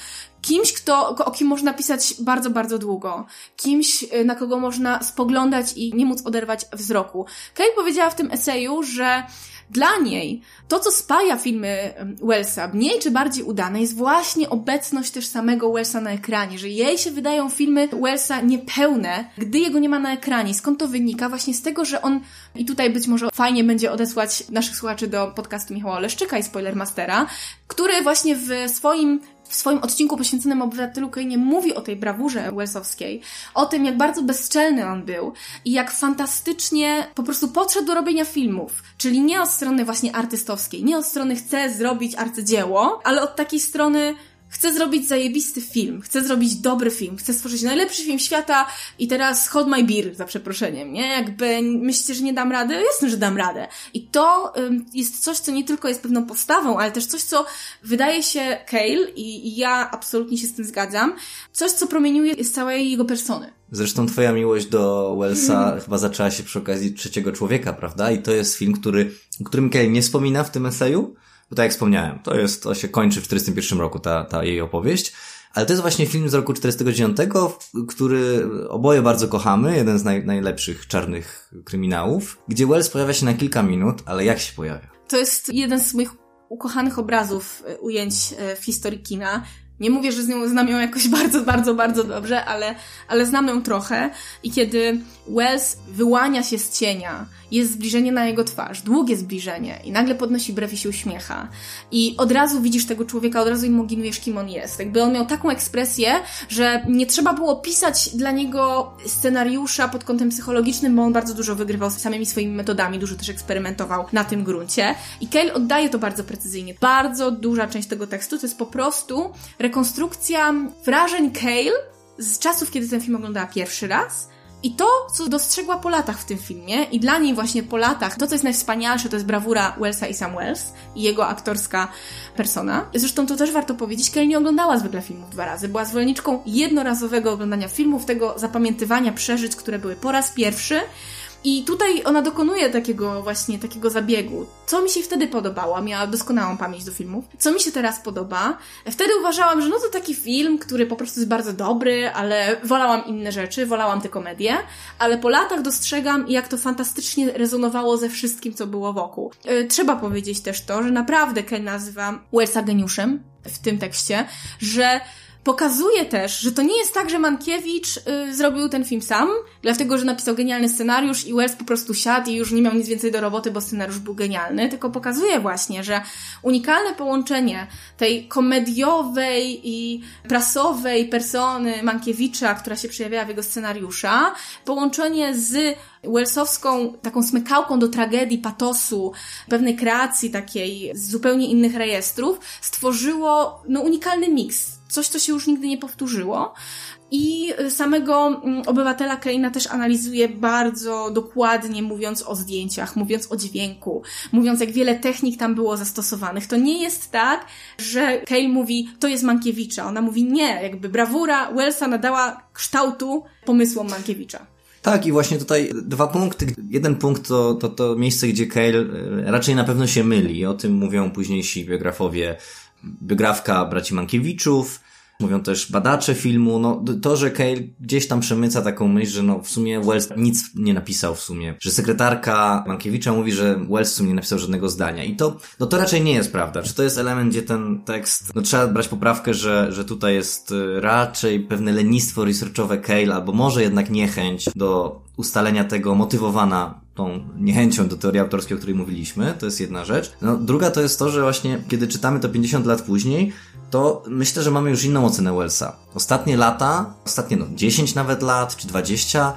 kimś, kto, o kim można pisać bardzo, bardzo długo, kimś, y, na kogo można spoglądać i nie móc oderwać wzroku. Kate powiedziała w tym eseju, że dla niej to, co spaja filmy Wellsa, mniej czy bardziej udane, jest właśnie obecność też samego Wellsa na ekranie, że jej się wydają filmy Wellsa niepełne, gdy jego nie ma na ekranie. Skąd to wynika? Właśnie z tego, że on, i tutaj być może fajnie będzie odesłać naszych słuchaczy do podcastu Michała Leszczyka i Spoilermastera, który właśnie w swoim w swoim odcinku poświęconym obywatelu Kane mówi o tej brawurze Wellsowskiej, o tym, jak bardzo bezczelny on był i jak fantastycznie po prostu podszedł do robienia filmów. Czyli nie od strony właśnie artystowskiej, nie od strony chce zrobić arcydzieło, ale od takiej strony Chcę zrobić zajebisty film, chcę zrobić dobry film, chcę stworzyć najlepszy film świata i teraz hold my beer, za przeproszeniem, nie? Jakby myślicie, że nie dam rady? Jasne, że dam radę. I to ym, jest coś, co nie tylko jest pewną postawą, ale też coś, co wydaje się Kale i, i ja absolutnie się z tym zgadzam, coś, co promieniuje z całej jego persony. Zresztą twoja miłość do Wellsa chyba zaczęła się przy okazji Trzeciego Człowieka, prawda? I to jest film, który, o którym Kale nie wspomina w tym eseju, bo tak jak wspomniałem, to jest, to się kończy w 41 roku ta, ta jej opowieść. Ale to jest właśnie film z roku 49, który oboje bardzo kochamy, jeden z naj, najlepszych czarnych kryminałów, gdzie Wells pojawia się na kilka minut, ale jak się pojawia? To jest jeden z moich ukochanych obrazów e, ujęć e, w historii kina. Nie mówię, że z nią znam ją jakoś bardzo, bardzo, bardzo dobrze, ale, ale znam ją trochę. I kiedy Wells wyłania się z cienia, jest zbliżenie na jego twarz, długie zbliżenie, i nagle podnosi brew i się uśmiecha. I od razu widzisz tego człowieka, od razu imaginujesz, kim on jest. Jakby on miał taką ekspresję, że nie trzeba było pisać dla niego scenariusza pod kątem psychologicznym, bo on bardzo dużo wygrywał z samymi swoimi metodami, dużo też eksperymentował na tym gruncie. I Cale oddaje to bardzo precyzyjnie. Bardzo duża część tego tekstu to jest po prostu rekonstrukcja wrażeń Cale z czasów, kiedy ten film oglądała pierwszy raz, i to, co dostrzegła po latach w tym filmie, i dla niej właśnie po latach, to co jest najwspanialsze, to jest brawura Wellsa i Sam Wells i jego aktorska persona. Zresztą to też warto powiedzieć, Kelly nie oglądała zwykle filmów dwa razy. Była zwolenniczką jednorazowego oglądania filmów, tego zapamiętywania przeżyć, które były po raz pierwszy, i tutaj ona dokonuje takiego właśnie, takiego zabiegu. Co mi się wtedy podobało? Miała doskonałą pamięć do filmów. Co mi się teraz podoba? Wtedy uważałam, że no to taki film, który po prostu jest bardzo dobry, ale wolałam inne rzeczy, wolałam te komedie, ale po latach dostrzegam, jak to fantastycznie rezonowało ze wszystkim, co było wokół. Yy, trzeba powiedzieć też to, że naprawdę Ken nazywa Wellsa geniuszem w tym tekście, że pokazuje też, że to nie jest tak, że Mankiewicz y, zrobił ten film sam, dlatego, że napisał genialny scenariusz i Wells po prostu siadł i już nie miał nic więcej do roboty, bo scenariusz był genialny, tylko pokazuje właśnie, że unikalne połączenie tej komediowej i prasowej persony Mankiewicza, która się przejawiała w jego scenariusza, połączenie z Wellsowską taką smykałką do tragedii, patosu, pewnej kreacji takiej z zupełnie innych rejestrów, stworzyło no, unikalny miks coś, co się już nigdy nie powtórzyło. I samego mm, obywatela Keina też analizuje bardzo dokładnie, mówiąc o zdjęciach, mówiąc o dźwięku, mówiąc jak wiele technik tam było zastosowanych. To nie jest tak, że Kale mówi, to jest Mankiewicza. Ona mówi nie, jakby brawura Wellsa nadała kształtu pomysłom Mankiewicza. Tak, i właśnie tutaj dwa punkty. Jeden punkt to, to, to miejsce, gdzie Kale e, raczej na pewno się myli. O tym mówią późniejsi biografowie biografka braci Mankiewiczów, Mówią też badacze filmu, no to, że Cale gdzieś tam przemyca taką myśl, że no w sumie Wells nic nie napisał w sumie. Że sekretarka Mankiewicza mówi, że Wells w sumie nie napisał żadnego zdania. I to, no to raczej nie jest prawda. Czy to jest element, gdzie ten tekst, no trzeba brać poprawkę, że, że tutaj jest y, raczej pewne lenistwo researchowe Cale, albo może jednak niechęć do ustalenia tego motywowana tą niechęcią do teorii autorskiej, o której mówiliśmy, to jest jedna rzecz. No, druga to jest to, że właśnie kiedy czytamy to 50 lat później, to myślę, że mamy już inną ocenę Wellsa. Ostatnie lata, ostatnie no 10 nawet lat, czy 20,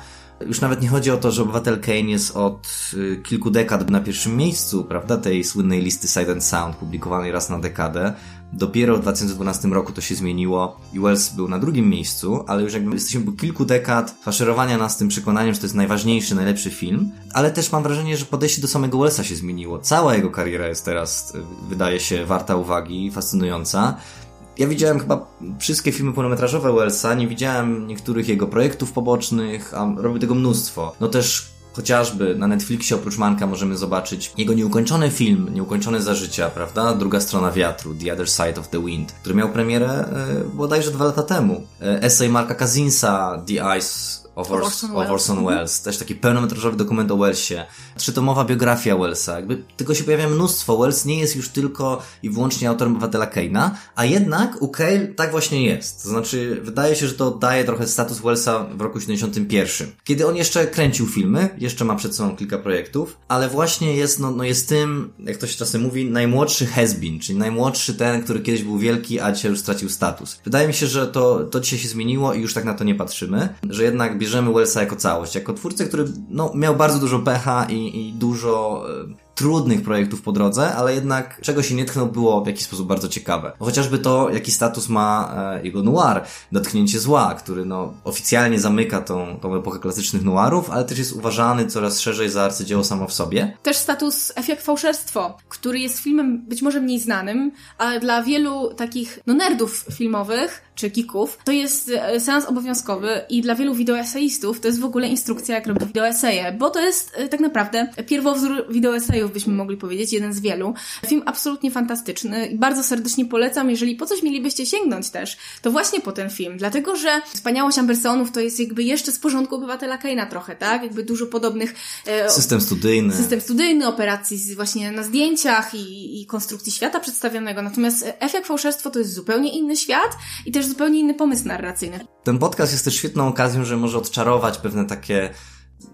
już nawet nie chodzi o to, że obywatel Kane jest od y, kilku dekad na pierwszym miejscu, prawda, tej słynnej listy and Sound, publikowanej raz na dekadę. Dopiero w 2012 roku to się zmieniło i Wells był na drugim miejscu, ale już jakby jesteśmy po kilku dekad faszerowania nas tym przekonaniem, że to jest najważniejszy, najlepszy film, ale też mam wrażenie, że podejście do samego Wellsa się zmieniło. Cała jego kariera jest teraz, y, wydaje się, warta uwagi, fascynująca. Ja widziałem chyba wszystkie filmy pełnometrażowe Wellsa, nie widziałem niektórych jego projektów pobocznych, a robił tego mnóstwo. No też chociażby na Netflixie oprócz Manka możemy zobaczyć jego nieukończony film, Nieukończony za życia, prawda? Druga strona wiatru, The Other Side of the Wind, który miał premierę e, bodajże dwa lata temu. E, Marka Kazinsa, The Ice of Orson, of Orson. Welles. Też taki pełnometrażowy dokument o Wellesie. Trzytomowa biografia Wellsa. Jakby tego się pojawia mnóstwo. Wells nie jest już tylko i wyłącznie autorem Obywatela Kane'a, a jednak u Cale tak właśnie jest. To znaczy, wydaje się, że to daje trochę status Wellsa w roku 71. Kiedy on jeszcze kręcił filmy, jeszcze ma przed sobą kilka projektów, ale właśnie jest, no, no jest tym, jak to się czasem mówi, najmłodszy has-been, czyli najmłodszy ten, który kiedyś był wielki, a dzisiaj już stracił status. Wydaje mi się, że to, to dzisiaj się zmieniło i już tak na to nie patrzymy, że jednak bierzemy Wellsa jako całość, jako twórcę, który no, miał bardzo dużo pecha i, i dużo e, trudnych projektów po drodze, ale jednak czego się nie tknął było w jakiś sposób bardzo ciekawe. No, chociażby to, jaki status ma e, jego noir, Dotknięcie zła, który no, oficjalnie zamyka tą, tą epokę klasycznych noirów, ale też jest uważany coraz szerzej za arcydzieło samo w sobie. Też status Efekt Fałszerstwo, który jest filmem być może mniej znanym, ale dla wielu takich no, nerdów filmowych czy geeków, to jest e, seans obowiązkowy i dla wielu wideoeseistów to jest w ogóle instrukcja, jak robić wideoeseje, bo to jest e, tak naprawdę pierwowzór wideoesejów, byśmy mogli powiedzieć, jeden z wielu. Film absolutnie fantastyczny i bardzo serdecznie polecam, jeżeli po coś mielibyście sięgnąć też, to właśnie po ten film, dlatego, że Wspaniałość Ambersonów to jest jakby jeszcze z porządku Obywatela Kaina trochę, tak? Jakby dużo podobnych... E, system studyjny. System studyjny, operacji właśnie na zdjęciach i, i konstrukcji świata przedstawionego, natomiast Efekt Fałszerstwo to jest zupełnie inny świat i też zupełnie inny pomysł narracyjny. Ten podcast jest też świetną okazją, że może odczarować pewne takie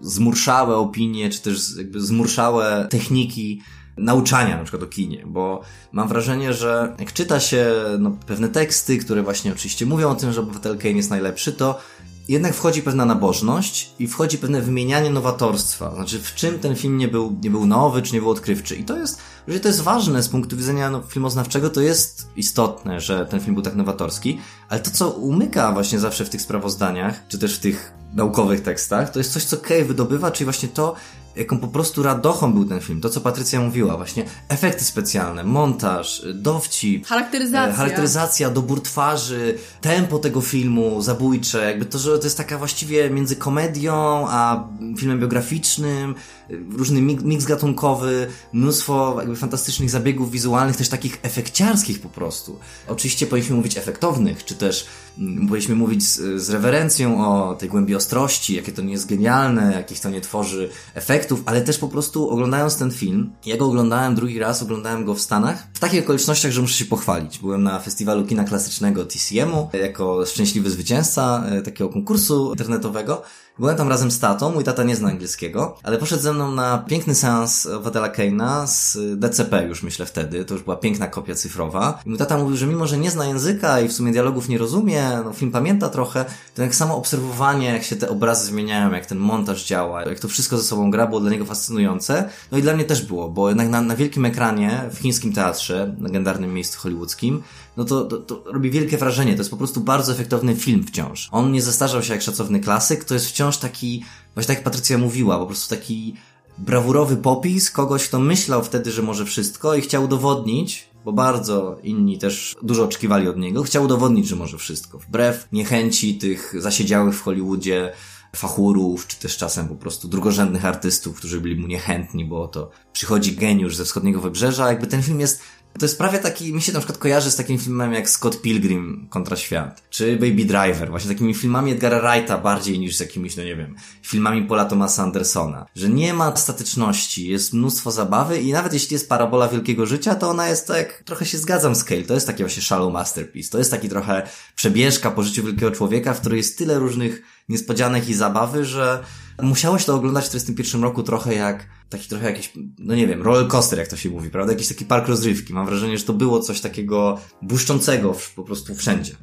zmurszałe opinie, czy też jakby zmurszałe techniki nauczania na przykład o kinie, bo mam wrażenie, że jak czyta się no, pewne teksty, które właśnie oczywiście mówią o tym, że obywatel Kane jest najlepszy, to jednak wchodzi pewna nabożność i wchodzi pewne wymienianie nowatorstwa. Znaczy, w czym ten film nie był, nie był nowy, czy nie był odkrywczy. I to jest, że to jest ważne z punktu widzenia no, filmoznawczego, to jest istotne, że ten film był tak nowatorski, ale to, co umyka właśnie zawsze w tych sprawozdaniach, czy też w tych naukowych tekstach, to jest coś, co Kay wydobywa, czyli właśnie to, jaką po prostu radochą był ten film. To, co Patrycja mówiła, właśnie efekty specjalne, montaż, dowcip, charakteryzacja, e, charakteryzacja dobór twarzy, tempo tego filmu zabójcze, jakby to, że to jest taka właściwie między komedią a filmem biograficznym, różny mix gatunkowy, mnóstwo jakby fantastycznych zabiegów wizualnych, też takich efekciarskich po prostu. Oczywiście powinniśmy mówić efektownych, czy też powinniśmy mówić z, z rewerencją o tej głębi ostrości, jakie to nie jest genialne, jakich to nie tworzy efektów, ale też po prostu oglądając ten film, ja go oglądałem drugi raz, oglądałem go w Stanach, w takich okolicznościach, że muszę się pochwalić. Byłem na festiwalu kina klasycznego TCM-u jako szczęśliwy zwycięzca e, takiego konkursu internetowego Byłem tam razem z tatą, mój tata nie zna angielskiego, ale poszedł ze mną na piękny seans Wadela Keina z DCP już myślę wtedy, to już była piękna kopia cyfrowa. I mój tata mówił, że mimo, że nie zna języka i w sumie dialogów nie rozumie, no film pamięta trochę, to jak samo obserwowanie, jak się te obrazy zmieniają, jak ten montaż działa, jak to wszystko ze sobą gra, było dla niego fascynujące. No i dla mnie też było, bo jednak na, na wielkim ekranie, w chińskim teatrze, legendarnym miejscu hollywoodzkim, no to, to, to robi wielkie wrażenie. To jest po prostu bardzo efektowny film wciąż. On nie zestarzał się jak szacowny klasyk, to jest wciąż taki, właśnie tak jak Patrycja mówiła, po prostu taki brawurowy popis kogoś, kto myślał wtedy, że może wszystko i chciał udowodnić, bo bardzo inni też dużo oczekiwali od niego, chciał udowodnić, że może wszystko. Wbrew niechęci tych zasiedziałych w Hollywoodzie fachurów, czy też czasem po prostu drugorzędnych artystów, którzy byli mu niechętni, bo to przychodzi geniusz ze wschodniego wybrzeża. Jakby ten film jest to jest prawie taki, mi się na przykład kojarzy z takim filmem jak Scott Pilgrim kontra świat, czy Baby Driver, właśnie takimi filmami Edgara Wrighta bardziej niż z jakimiś, no nie wiem, filmami Paula Thomasa Andersona. Że nie ma statyczności, jest mnóstwo zabawy i nawet jeśli jest parabola wielkiego życia, to ona jest tak, trochę się zgadzam z Cale, to jest taki właśnie shallow masterpiece, to jest taki trochę przebieżka po życiu wielkiego człowieka, w której jest tyle różnych niespodzianek i zabawy, że musiałeś to oglądać w 41 roku trochę jak taki trochę jakiś, no nie wiem, roller coaster, jak to się mówi, prawda? Jakiś taki park rozrywki. Mam wrażenie, że to było coś takiego błyszczącego po prostu wszędzie.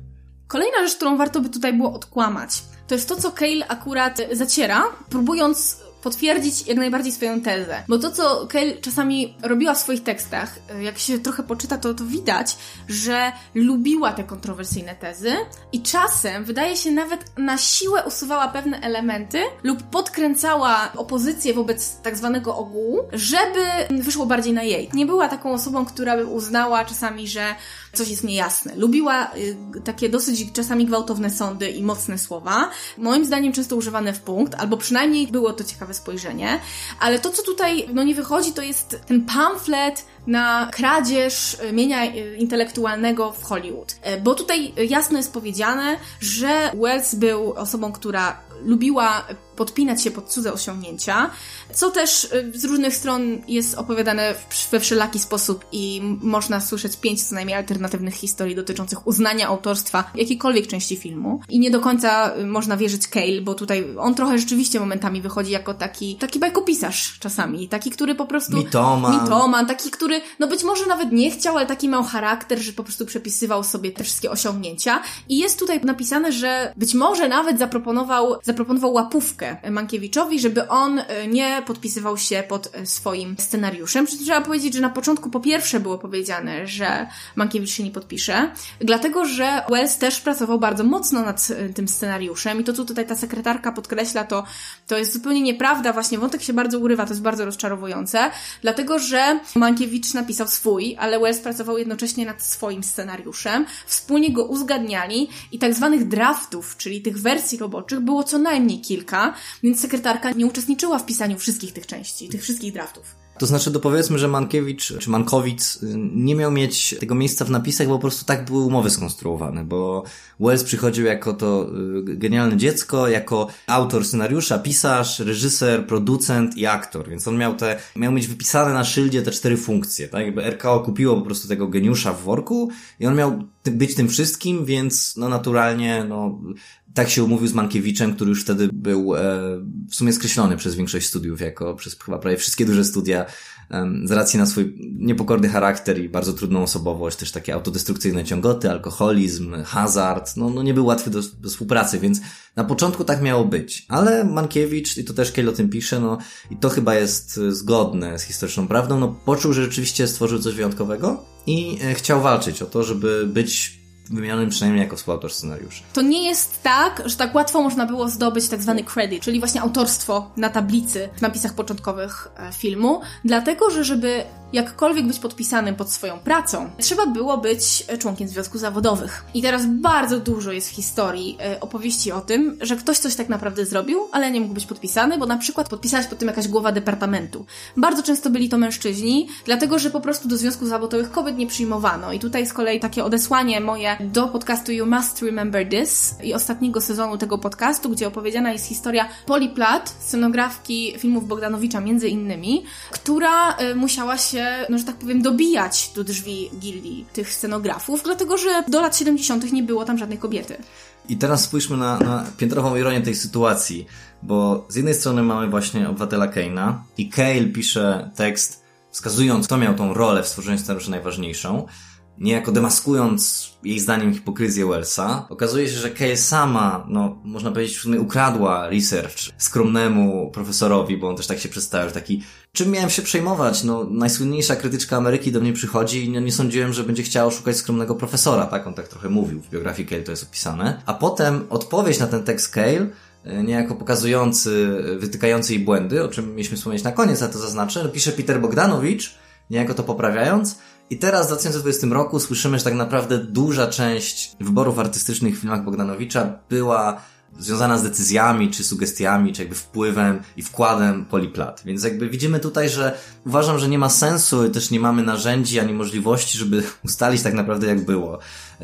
Kolejna rzecz, którą warto by tutaj było odkłamać, to jest to, co Kale akurat zaciera, próbując potwierdzić jak najbardziej swoją tezę. Bo to, co Kale czasami robiła w swoich tekstach, jak się trochę poczyta, to, to widać, że lubiła te kontrowersyjne tezy i czasem, wydaje się, nawet na siłę usuwała pewne elementy lub podkręcała opozycję wobec tak zwanego ogółu, żeby wyszło bardziej na jej. Nie była taką osobą, która by uznała czasami, że coś jest niejasne. Lubiła y, takie dosyć czasami gwałtowne sądy i mocne słowa. Moim zdaniem często używane w punkt, albo przynajmniej było to ciekawe ciekawe spojrzenie. Ale to, co tutaj no, nie wychodzi, to jest ten pamflet na kradzież e, mienia e, intelektualnego w Hollywood. E, bo tutaj jasno jest powiedziane, że Wells był osobą, która lubiła podpinać się pod cudze osiągnięcia, co też y, z różnych stron jest opowiadane we wszelaki sposób i można słyszeć pięć co najmniej alternatywnych historii dotyczących uznania autorstwa jakiejkolwiek części filmu. I nie do końca y, można wierzyć Cale, bo tutaj on trochę rzeczywiście momentami wychodzi jako taki, taki bajkopisarz czasami, taki, który po prostu... Mitoman. Mitoman, taki, który no być może nawet nie chciał, ale taki miał charakter, że po prostu przepisywał sobie te wszystkie osiągnięcia. I jest tutaj napisane, że być może nawet zaproponował, zaproponował łapówkę Mankiewiczowi, żeby on y, nie podpisywał się pod e, swoim scenariuszem. Trzeba powiedzieć, że na początku po pierwsze było powiedziane, że Mankiewicz się nie podpisze, dlatego że Wells też pracował bardzo mocno nad e, tym scenariuszem i to, co tutaj ta sekretarka podkreśla, to, to jest zupełnie nieprawda. Właśnie wątek się bardzo urywa, to jest bardzo rozczarowujące, dlatego że Mankiewicz napisał swój, ale Wells pracował jednocześnie nad swoim scenariuszem, wspólnie go uzgadniali i tak zwanych draftów, czyli tych wersji roboczych było co najmniej kilka, więc sekretarka nie uczestniczyła w pisaniu wszystkich tych części, tych wszystkich draftów. To znaczy, dopowiedzmy, że Mankiewicz czy Mankowic y, nie miał mieć tego miejsca w napisach, bo po prostu tak były umowy skonstruowane, bo Wells przychodził jako to y, genialne dziecko, jako autor scenariusza, pisarz, reżyser, producent i aktor, więc on miał te, miał mieć wypisane na szyldzie te cztery funkcje, tak? Jakby RKO kupiło po prostu tego geniusza w worku i on miał być tym wszystkim, więc no naturalnie, no tak się umówił z Mankiewiczem, który już wtedy był e, w sumie skreślony przez większość studiów, jako przez chyba prawie wszystkie duże studia, e, z racji na swój niepokorny charakter i bardzo trudną osobowość, też takie autodestrukcyjne ciągoty, alkoholizm, hazard, no, no nie był łatwy do, do współpracy, więc na początku tak miało być. Ale Mankiewicz, i to też Kiel o tym pisze, no i to chyba jest zgodne z historyczną prawdą, no poczuł, że rzeczywiście stworzył coś wyjątkowego i e, chciał walczyć o to, żeby być wymienionym przynajmniej jako współautor scenariuszy. To nie jest tak, że tak łatwo można było zdobyć tak zwany credit, czyli właśnie autorstwo na tablicy w napisach początkowych e, filmu, dlatego, że żeby jakkolwiek być podpisanym pod swoją pracą, trzeba było być członkiem związków zawodowych. I teraz bardzo dużo jest w historii e, opowieści o tym, że ktoś coś tak naprawdę zrobił, ale nie mógł być podpisany, bo na przykład podpisała się pod tym jakaś głowa departamentu. Bardzo często byli to mężczyźni, dlatego że po prostu do związków zawodowych kobiet nie przyjmowano. I tutaj z kolei takie odesłanie moje do podcastu You Must Remember This i ostatniego sezonu tego podcastu, gdzie opowiedziana jest historia Poli Platt, scenografki filmów Bogdanowicza między innymi, która y, musiała się no że tak powiem, dobijać do drzwi gildii tych scenografów, dlatego że do lat 70. nie było tam żadnej kobiety. I teraz spójrzmy na, na piętrową ironię tej sytuacji, bo z jednej strony mamy właśnie obywatela Kane'a i Cale pisze tekst wskazując, kto miał tą rolę w stworzeniu scenariusza najważniejszą, niejako demaskując jej zdaniem hipokryzję Wellsa, okazuje się, że Kay sama, no, można powiedzieć, w sumie ukradła research skromnemu profesorowi, bo on też tak się przedstawiał, że taki, czym miałem się przejmować? No, najsłynniejsza krytyczka Ameryki do mnie przychodzi i nie, sądziłem, że będzie chciała szukać skromnego profesora, tak? On tak trochę mówił, w biografii Kale to jest opisane. A potem odpowiedź na ten tekst Kale e, niejako pokazujący, wytykający jej błędy, o czym mieliśmy wspomnieć na koniec, a to zaznaczę, pisze Peter Bogdanowicz, niejako to poprawiając, i teraz w 2020 roku słyszymy, że tak naprawdę duża część wyborów artystycznych w filmach Bogdanowicza była związana z decyzjami, czy sugestiami, czy jakby wpływem i wkładem Poliplat. Więc jakby widzimy tutaj, że uważam, że nie ma sensu, też nie mamy narzędzi ani możliwości, żeby ustalić tak naprawdę jak było.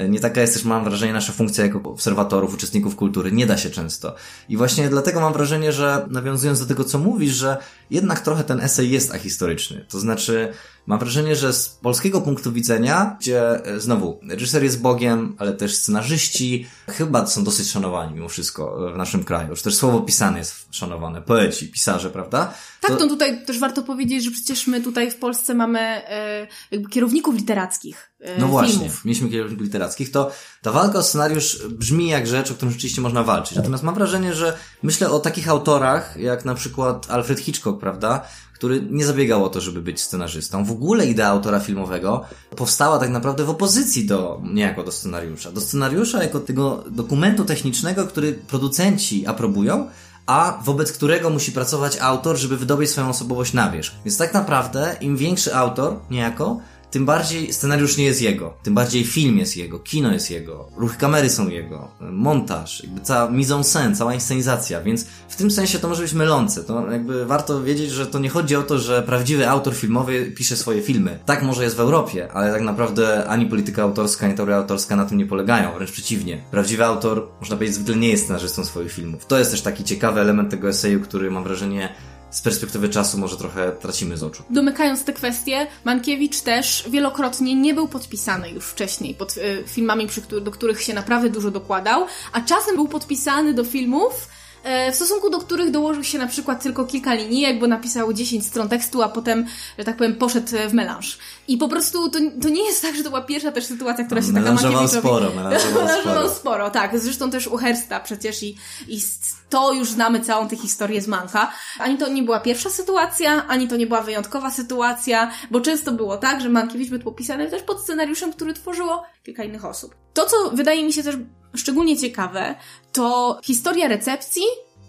Nie taka jest też, mam wrażenie, nasza funkcja jako obserwatorów, uczestników kultury. Nie da się często. I właśnie dlatego mam wrażenie, że nawiązując do tego, co mówisz, że jednak trochę ten esej jest ahistoryczny. To znaczy, mam wrażenie, że z polskiego punktu widzenia, gdzie e, znowu, reżyser jest Bogiem, ale też scenarzyści chyba są dosyć szanowani mimo wszystko w naszym kraju. Już też słowo pisane jest szanowane. Poeci, pisarze, prawda? Tak, to, to tutaj też warto powiedzieć, że przecież my tutaj w Polsce mamy e, jakby kierowników literackich. E, no właśnie, filmów. mieliśmy kierowników literackich, to ta walka o scenariusz brzmi jak rzecz, o którą rzeczywiście można walczyć. Natomiast mam wrażenie, że myślę o takich autorach, jak na przykład Alfred Hitchcock, prawda? Który nie zabiegał o to, żeby być scenarzystą. W ogóle idea autora filmowego powstała tak naprawdę w opozycji do, niejako do scenariusza. Do scenariusza jako tego dokumentu technicznego, który producenci aprobują, a wobec którego musi pracować autor, żeby wydobyć swoją osobowość na wierzch. Więc tak naprawdę im większy autor, niejako, tym bardziej scenariusz nie jest jego, tym bardziej film jest jego, kino jest jego, ruchy kamery są jego, montaż, jakby cała mise en scène, cała inscenizacja, więc w tym sensie to może być mylące. To jakby warto wiedzieć, że to nie chodzi o to, że prawdziwy autor filmowy pisze swoje filmy. Tak może jest w Europie, ale tak naprawdę ani polityka autorska, ani teoria autorska na tym nie polegają, wręcz przeciwnie. Prawdziwy autor, można powiedzieć, zwykle nie jest scenarzystą swoich filmów. To jest też taki ciekawy element tego eseju, który mam wrażenie z perspektywy czasu może trochę tracimy z oczu. Domykając te kwestie, Mankiewicz też wielokrotnie nie był podpisany już wcześniej pod y, filmami, do których się naprawdę dużo dokładał, a czasem był podpisany do filmów, E, w stosunku do których dołożył się na przykład tylko kilka linijek, bo napisał 10 stron tekstu, a potem, że tak powiem, poszedł w melanż. I po prostu to, to nie jest tak, że to była pierwsza też sytuacja, która się taka Melanżował sporo, melanżował, melanżował sporo. tak. Zresztą też u Hersta przecież i, i to już znamy całą tę historię z Manka. Ani to nie była pierwsza sytuacja, ani to nie była wyjątkowa sytuacja, bo często było tak, że Mankiewicz był podpisany też pod scenariuszem, który tworzyło kilka innych osób. To, co wydaje mi się też szczególnie ciekawe, to historia recepcji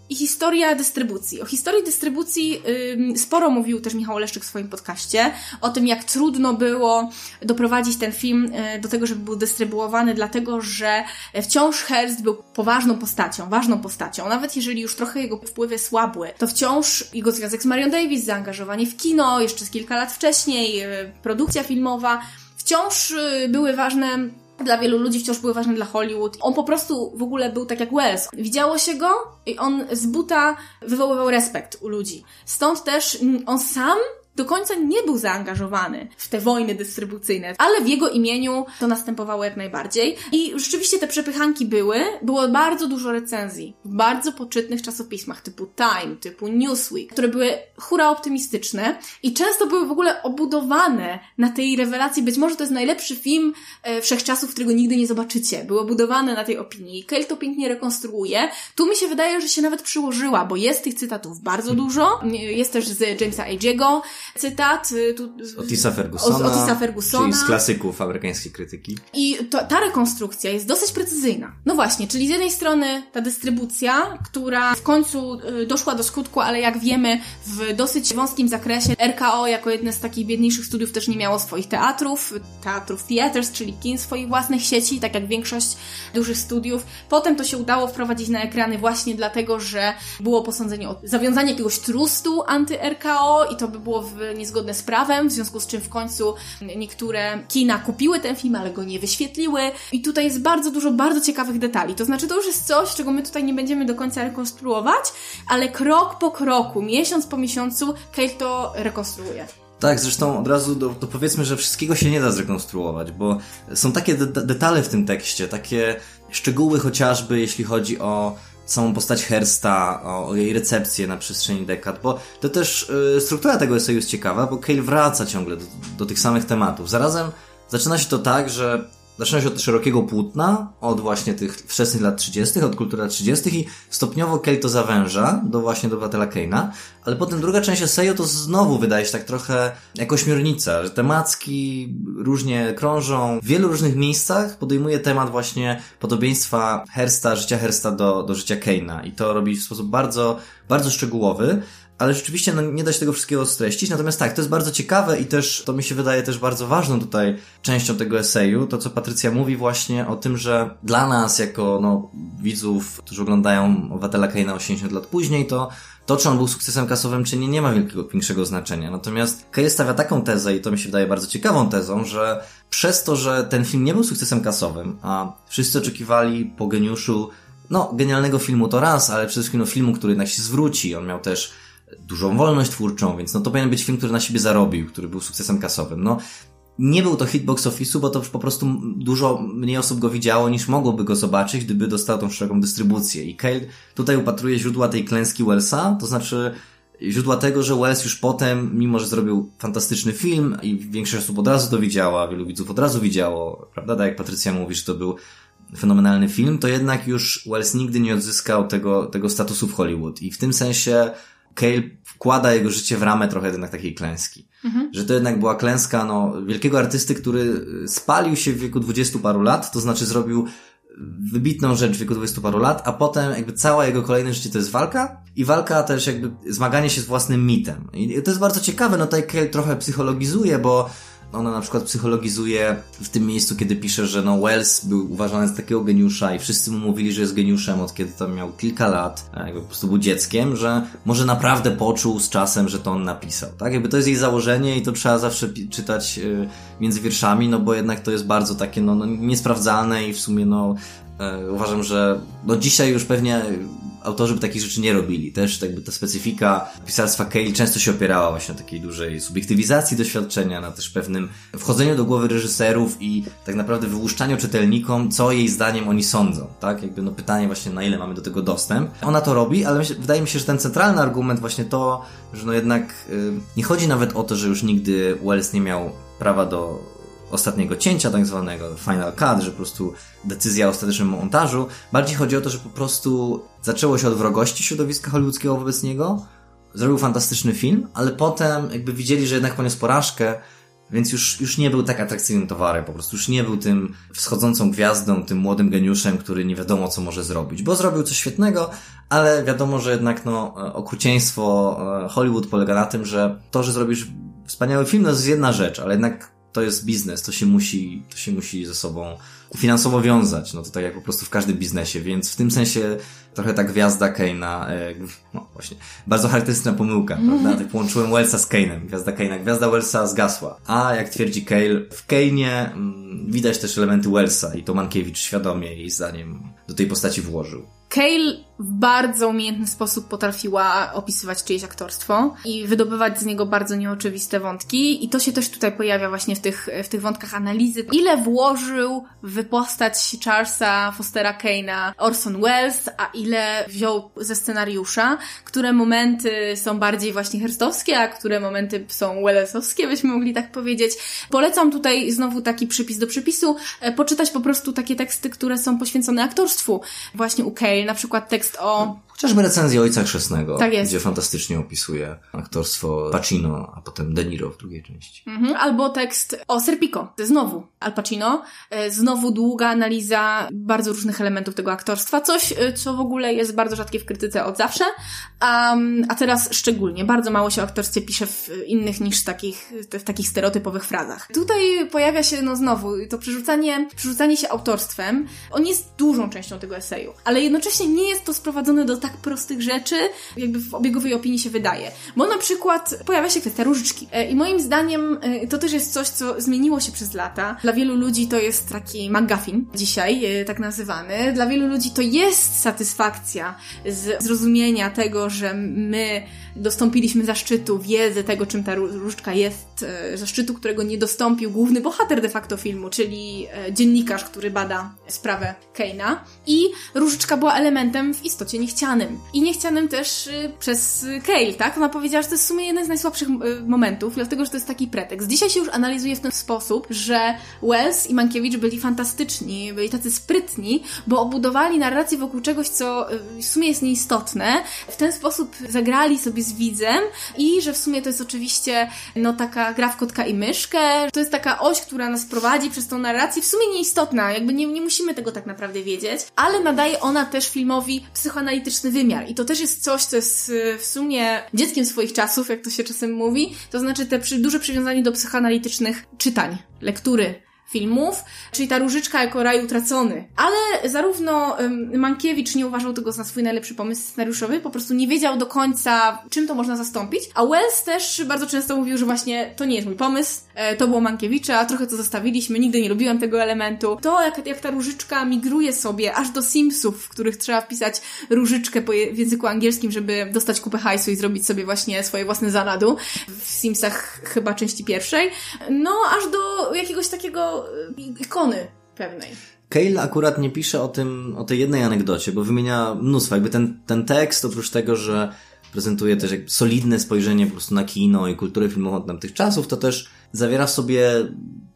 i historia dystrybucji. O historii dystrybucji ym, sporo mówił też Michał Leszczyk w swoim podcaście, o tym jak trudno było doprowadzić ten film y, do tego, żeby był dystrybuowany, dlatego że wciąż Hearst był poważną postacią, ważną postacią. Nawet jeżeli już trochę jego wpływy słabły, to wciąż jego związek z Marion Davis, zaangażowanie w kino, jeszcze z kilka lat wcześniej, y, produkcja filmowa, wciąż y, były ważne dla wielu ludzi wciąż były ważne dla Hollywood. On po prostu w ogóle był tak jak Wells. Widziało się go i on z buta wywoływał respekt u ludzi. Stąd też on sam do końca nie był zaangażowany w te wojny dystrybucyjne, ale w jego imieniu to następowało jak najbardziej. I rzeczywiście te przepychanki były, było bardzo dużo recenzji w bardzo poczytnych czasopismach typu Time, typu Newsweek, które były hura optymistyczne i często były w ogóle obudowane na tej rewelacji, być może to jest najlepszy film e, wszechczasów, którego nigdy nie zobaczycie. Było budowane na tej opinii. Cale to pięknie rekonstruuje. Tu mi się wydaje, że się nawet przyłożyła, bo jest tych cytatów bardzo dużo. Jest też z Jamesa Age'ego, cytat. Y, tu, Otisa Fergusona. Otisa Fergusona. Czyli z klasyków amerykańskiej krytyki. I to, ta rekonstrukcja jest dosyć precyzyjna. No właśnie, czyli z jednej strony ta dystrybucja, która w końcu y, doszła do skutku, ale jak wiemy, w dosyć wąskim zakresie RKO jako jedne z takich biedniejszych studiów też nie miało swoich teatrów, teatrów theaters, czyli kin swoich własnych sieci, tak jak większość dużych studiów. Potem to się udało wprowadzić na ekrany właśnie dlatego, że było posądzenie o zawiązanie jakiegoś trustu anty-RKO i to by było w niezgodne z prawem, w związku z czym w końcu niektóre kina kupiły ten film, ale go nie wyświetliły. I tutaj jest bardzo dużo bardzo ciekawych detali. To znaczy, to już jest coś, czego my tutaj nie będziemy do końca rekonstruować, ale krok po kroku, miesiąc po miesiącu, Cale to rekonstruuje. Tak, zresztą od razu do powiedzmy, że wszystkiego się nie da zrekonstruować, bo są takie de detale w tym tekście, takie szczegóły chociażby, jeśli chodzi o samą postać Hersta, o, o, jej recepcję na przestrzeni dekad, bo to też y, struktura tego eseju jest ciekawa, bo Cale wraca ciągle do, do tych samych tematów. Zarazem zaczyna się to tak, że Zaczyna się od szerokiego płótna, od właśnie tych wczesnych lat 30., od kultury lat 30. i stopniowo Kale to zawęża do właśnie do Batela Kane'a, ale potem druga część eseju to znowu wydaje się tak trochę jako śmiornica, że temacki różnie krążą. W wielu różnych miejscach podejmuje temat właśnie podobieństwa Hersta, życia Hersta do, do życia Kane'a i to robi w sposób bardzo, bardzo szczegółowy, ale rzeczywiście no, nie da się tego wszystkiego streścić. Natomiast tak, to jest bardzo ciekawe i też to mi się wydaje też bardzo ważną tutaj częścią tego eseju, to co Patrycja mówi właśnie o tym, że dla nas jako no, widzów, którzy oglądają Obywatela Kaina 80 lat później, to to, czy on był sukcesem kasowym, czy nie, nie ma wielkiego, większego znaczenia. Natomiast Kale stawia taką tezę, i to mi się wydaje bardzo ciekawą tezą, że przez to, że ten film nie był sukcesem kasowym, a wszyscy oczekiwali po geniuszu, no, genialnego filmu to raz, ale przede wszystkim no, filmu, który jednak się zwróci. On miał też dużą wolność twórczą, więc no to powinien być film, który na siebie zarobił, który był sukcesem kasowym. No, nie był to hit box office'u, bo to po prostu dużo mniej osób go widziało niż mogłoby go zobaczyć, gdyby dostał tą szeroką dystrybucję. I Cale tutaj upatruje źródła tej klęski Wellsa, to znaczy źródła tego, że Wells już potem, mimo że zrobił fantastyczny film i większość osób od razu to widziała, wielu widzów od razu widziało, prawda, tak jak Patrycja mówi, że to był fenomenalny film, to jednak już Wells nigdy nie odzyskał tego, tego statusu w Hollywood. I w tym sensie Cale wkłada jego życie w ramę trochę jednak takiej klęski. Mhm. Że to jednak była klęska no, wielkiego artysty, który spalił się w wieku dwudziestu paru lat, to znaczy zrobił wybitną rzecz w wieku dwudziestu paru lat, a potem jakby cała jego kolejne życie to jest walka i walka też jakby zmaganie się z własnym mitem. I to jest bardzo ciekawe, no tutaj Cale trochę psychologizuje, bo ona na przykład psychologizuje w tym miejscu, kiedy pisze, że no Wells był uważany za takiego geniusza i wszyscy mu mówili, że jest geniuszem od kiedy tam miał kilka lat, jakby po prostu był dzieckiem, że może naprawdę poczuł z czasem, że to on napisał, tak? Jakby to jest jej założenie i to trzeba zawsze czytać y, między wierszami, no bo jednak to jest bardzo takie, no, no niesprawdzalne i w sumie, no, y, uważam, że no dzisiaj już pewnie autorzy by takich rzeczy nie robili. Też jakby ta specyfika pisarstwa Cale często się opierała właśnie na takiej dużej subiektywizacji doświadczenia, na też pewnym wchodzeniu do głowy reżyserów i tak naprawdę wyłuszczaniu czytelnikom, co jej zdaniem oni sądzą, tak? Jakby no pytanie właśnie, na ile mamy do tego dostęp. Ona to robi, ale wydaje mi się, że ten centralny argument właśnie to, że no jednak yy, nie chodzi nawet o to, że już nigdy Wells nie miał prawa do ostatniego cięcia, tak zwanego final cut, że po prostu decyzja o ostatecznym montażu. Bardziej chodzi o to, że po prostu zaczęło się od wrogości środowiska hollywoodzkiego wobec niego. Zrobił fantastyczny film, ale potem jakby widzieli, że jednak poniósł porażkę, więc już, już nie był tak atrakcyjnym towarem, po prostu już nie był tym wschodzącą gwiazdą, tym młodym geniuszem, który nie wiadomo co może zrobić, bo zrobił coś świetnego, ale wiadomo, że jednak no, okrucieństwo e, Hollywood polega na tym, że to, że zrobisz wspaniały film, to jest jedna rzecz, ale jednak to jest biznes, to się musi, to się musi ze sobą finansowo wiązać, no to tak jak po prostu w każdym biznesie, więc w tym sensie trochę ta gwiazda Keina, e, no właśnie, bardzo charakterystyczna pomyłka, prawda? Tak połączyłem Wellsa z Kane'em, gwiazda Keina, gwiazda Wellsa zgasła, a jak twierdzi Cale, w Kane'ie mm, widać też elementy Wellsa i to Mankiewicz świadomie jej zdaniem do tej postaci włożył. Cale w bardzo umiejętny sposób potrafiła opisywać czyjeś aktorstwo i wydobywać z niego bardzo nieoczywiste wątki i to się też tutaj pojawia właśnie w tych, w tych wątkach analizy. Ile włożył w postać Charlesa Fostera Kane'a Orson Welles, a ile wziął ze scenariusza, które momenty są bardziej właśnie herstowskie, a które momenty są Wellesowskie, byśmy mogli tak powiedzieć. Polecam tutaj znowu taki przypis do przypisu, e, poczytać po prostu takie teksty, które są poświęcone aktorstwu właśnie u Cale, na przykład tekst o Chociażby recenzję Ojca Chrzestnego, tak gdzie fantastycznie opisuje aktorstwo Pacino, a potem De Niro w drugiej części. Mhm, albo tekst o Serpico, znowu Al Pacino, e, znowu długa analiza bardzo różnych elementów tego aktorstwa, coś, e, co w ogóle jest bardzo rzadkie w krytyce od zawsze, a, a teraz szczególnie. Bardzo mało się o aktorstwie pisze w innych niż takich, w takich stereotypowych frazach. Tutaj pojawia się, no znowu, to przerzucanie, przerzucanie się autorstwem, on jest dużą częścią tego eseju, ale jednocześnie nie jest to sprowadzone do tak prostych rzeczy, jakby w obiegowej opinii się wydaje. Bo na przykład pojawia się kwestia różyczki. E, I moim zdaniem e, to też jest coś, co zmieniło się przez lata. Dla wielu ludzi to jest taki McGuffin dzisiaj, e, tak nazywany. Dla wielu ludzi to jest satysfakcja z zrozumienia tego, że my dostąpiliśmy zaszczytu, wiedzy tego, czym ta różdżka jest, zaszczytu, którego nie dostąpił główny bohater de facto filmu, czyli dziennikarz, który bada sprawę Keina. I różyczka była elementem w istocie niechcianym niechcianym. I niechcianym też y, przez Kale, tak? Ona powiedziała, że to jest w sumie jeden z najsłabszych y, momentów, dlatego, że to jest taki pretekst. Dzisiaj się już analizuje w ten sposób, że Wells i Mankiewicz byli fantastyczni, byli tacy sprytni, bo obudowali narrację wokół czegoś, co y, w sumie jest nieistotne. W ten sposób zagrali sobie z widzem i że w sumie to jest oczywiście no taka gra w kotka i myszkę. To jest taka oś, która nas prowadzi przez tą narrację, w sumie nieistotna, jakby nie, nie musimy tego tak naprawdę wiedzieć, ale nadaje ona też filmowi psychoanalityczny wymiar. I to też jest coś, co jest y, w sumie dzieckiem swoich czasów, jak to się czasem mówi. To znaczy te przy, duże przywiązanie do psychoanalitycznych czytań, lektury, filmów, czyli ta różyczka jako raj utracony. Ale zarówno Mankiewicz nie uważał tego za swój najlepszy pomysł scenariuszowy, po prostu nie wiedział do końca, czym to można zastąpić, a Wells też bardzo często mówił, że właśnie to nie jest mój pomysł, e, to było Mankiewicza, trochę to zostawiliśmy, nigdy nie lubiłem tego elementu. To, jak, jak ta różyczka migruje sobie aż do Simsów, w których trzeba wpisać różyczkę po w języku angielskim, żeby dostać kupę hajsu i zrobić sobie właśnie swoje własne zanadu. W Simsach chyba części pierwszej. No, aż do jakiegoś takiego ikony pewnej. Cale akurat nie pisze o tym, o tej jednej anegdocie, bo wymienia mnóstwo. Jakby ten, ten tekst, oprócz tego, że prezentuje też solidne spojrzenie po prostu na kino i kulturę filmową tamtych czasów, to też zawiera w sobie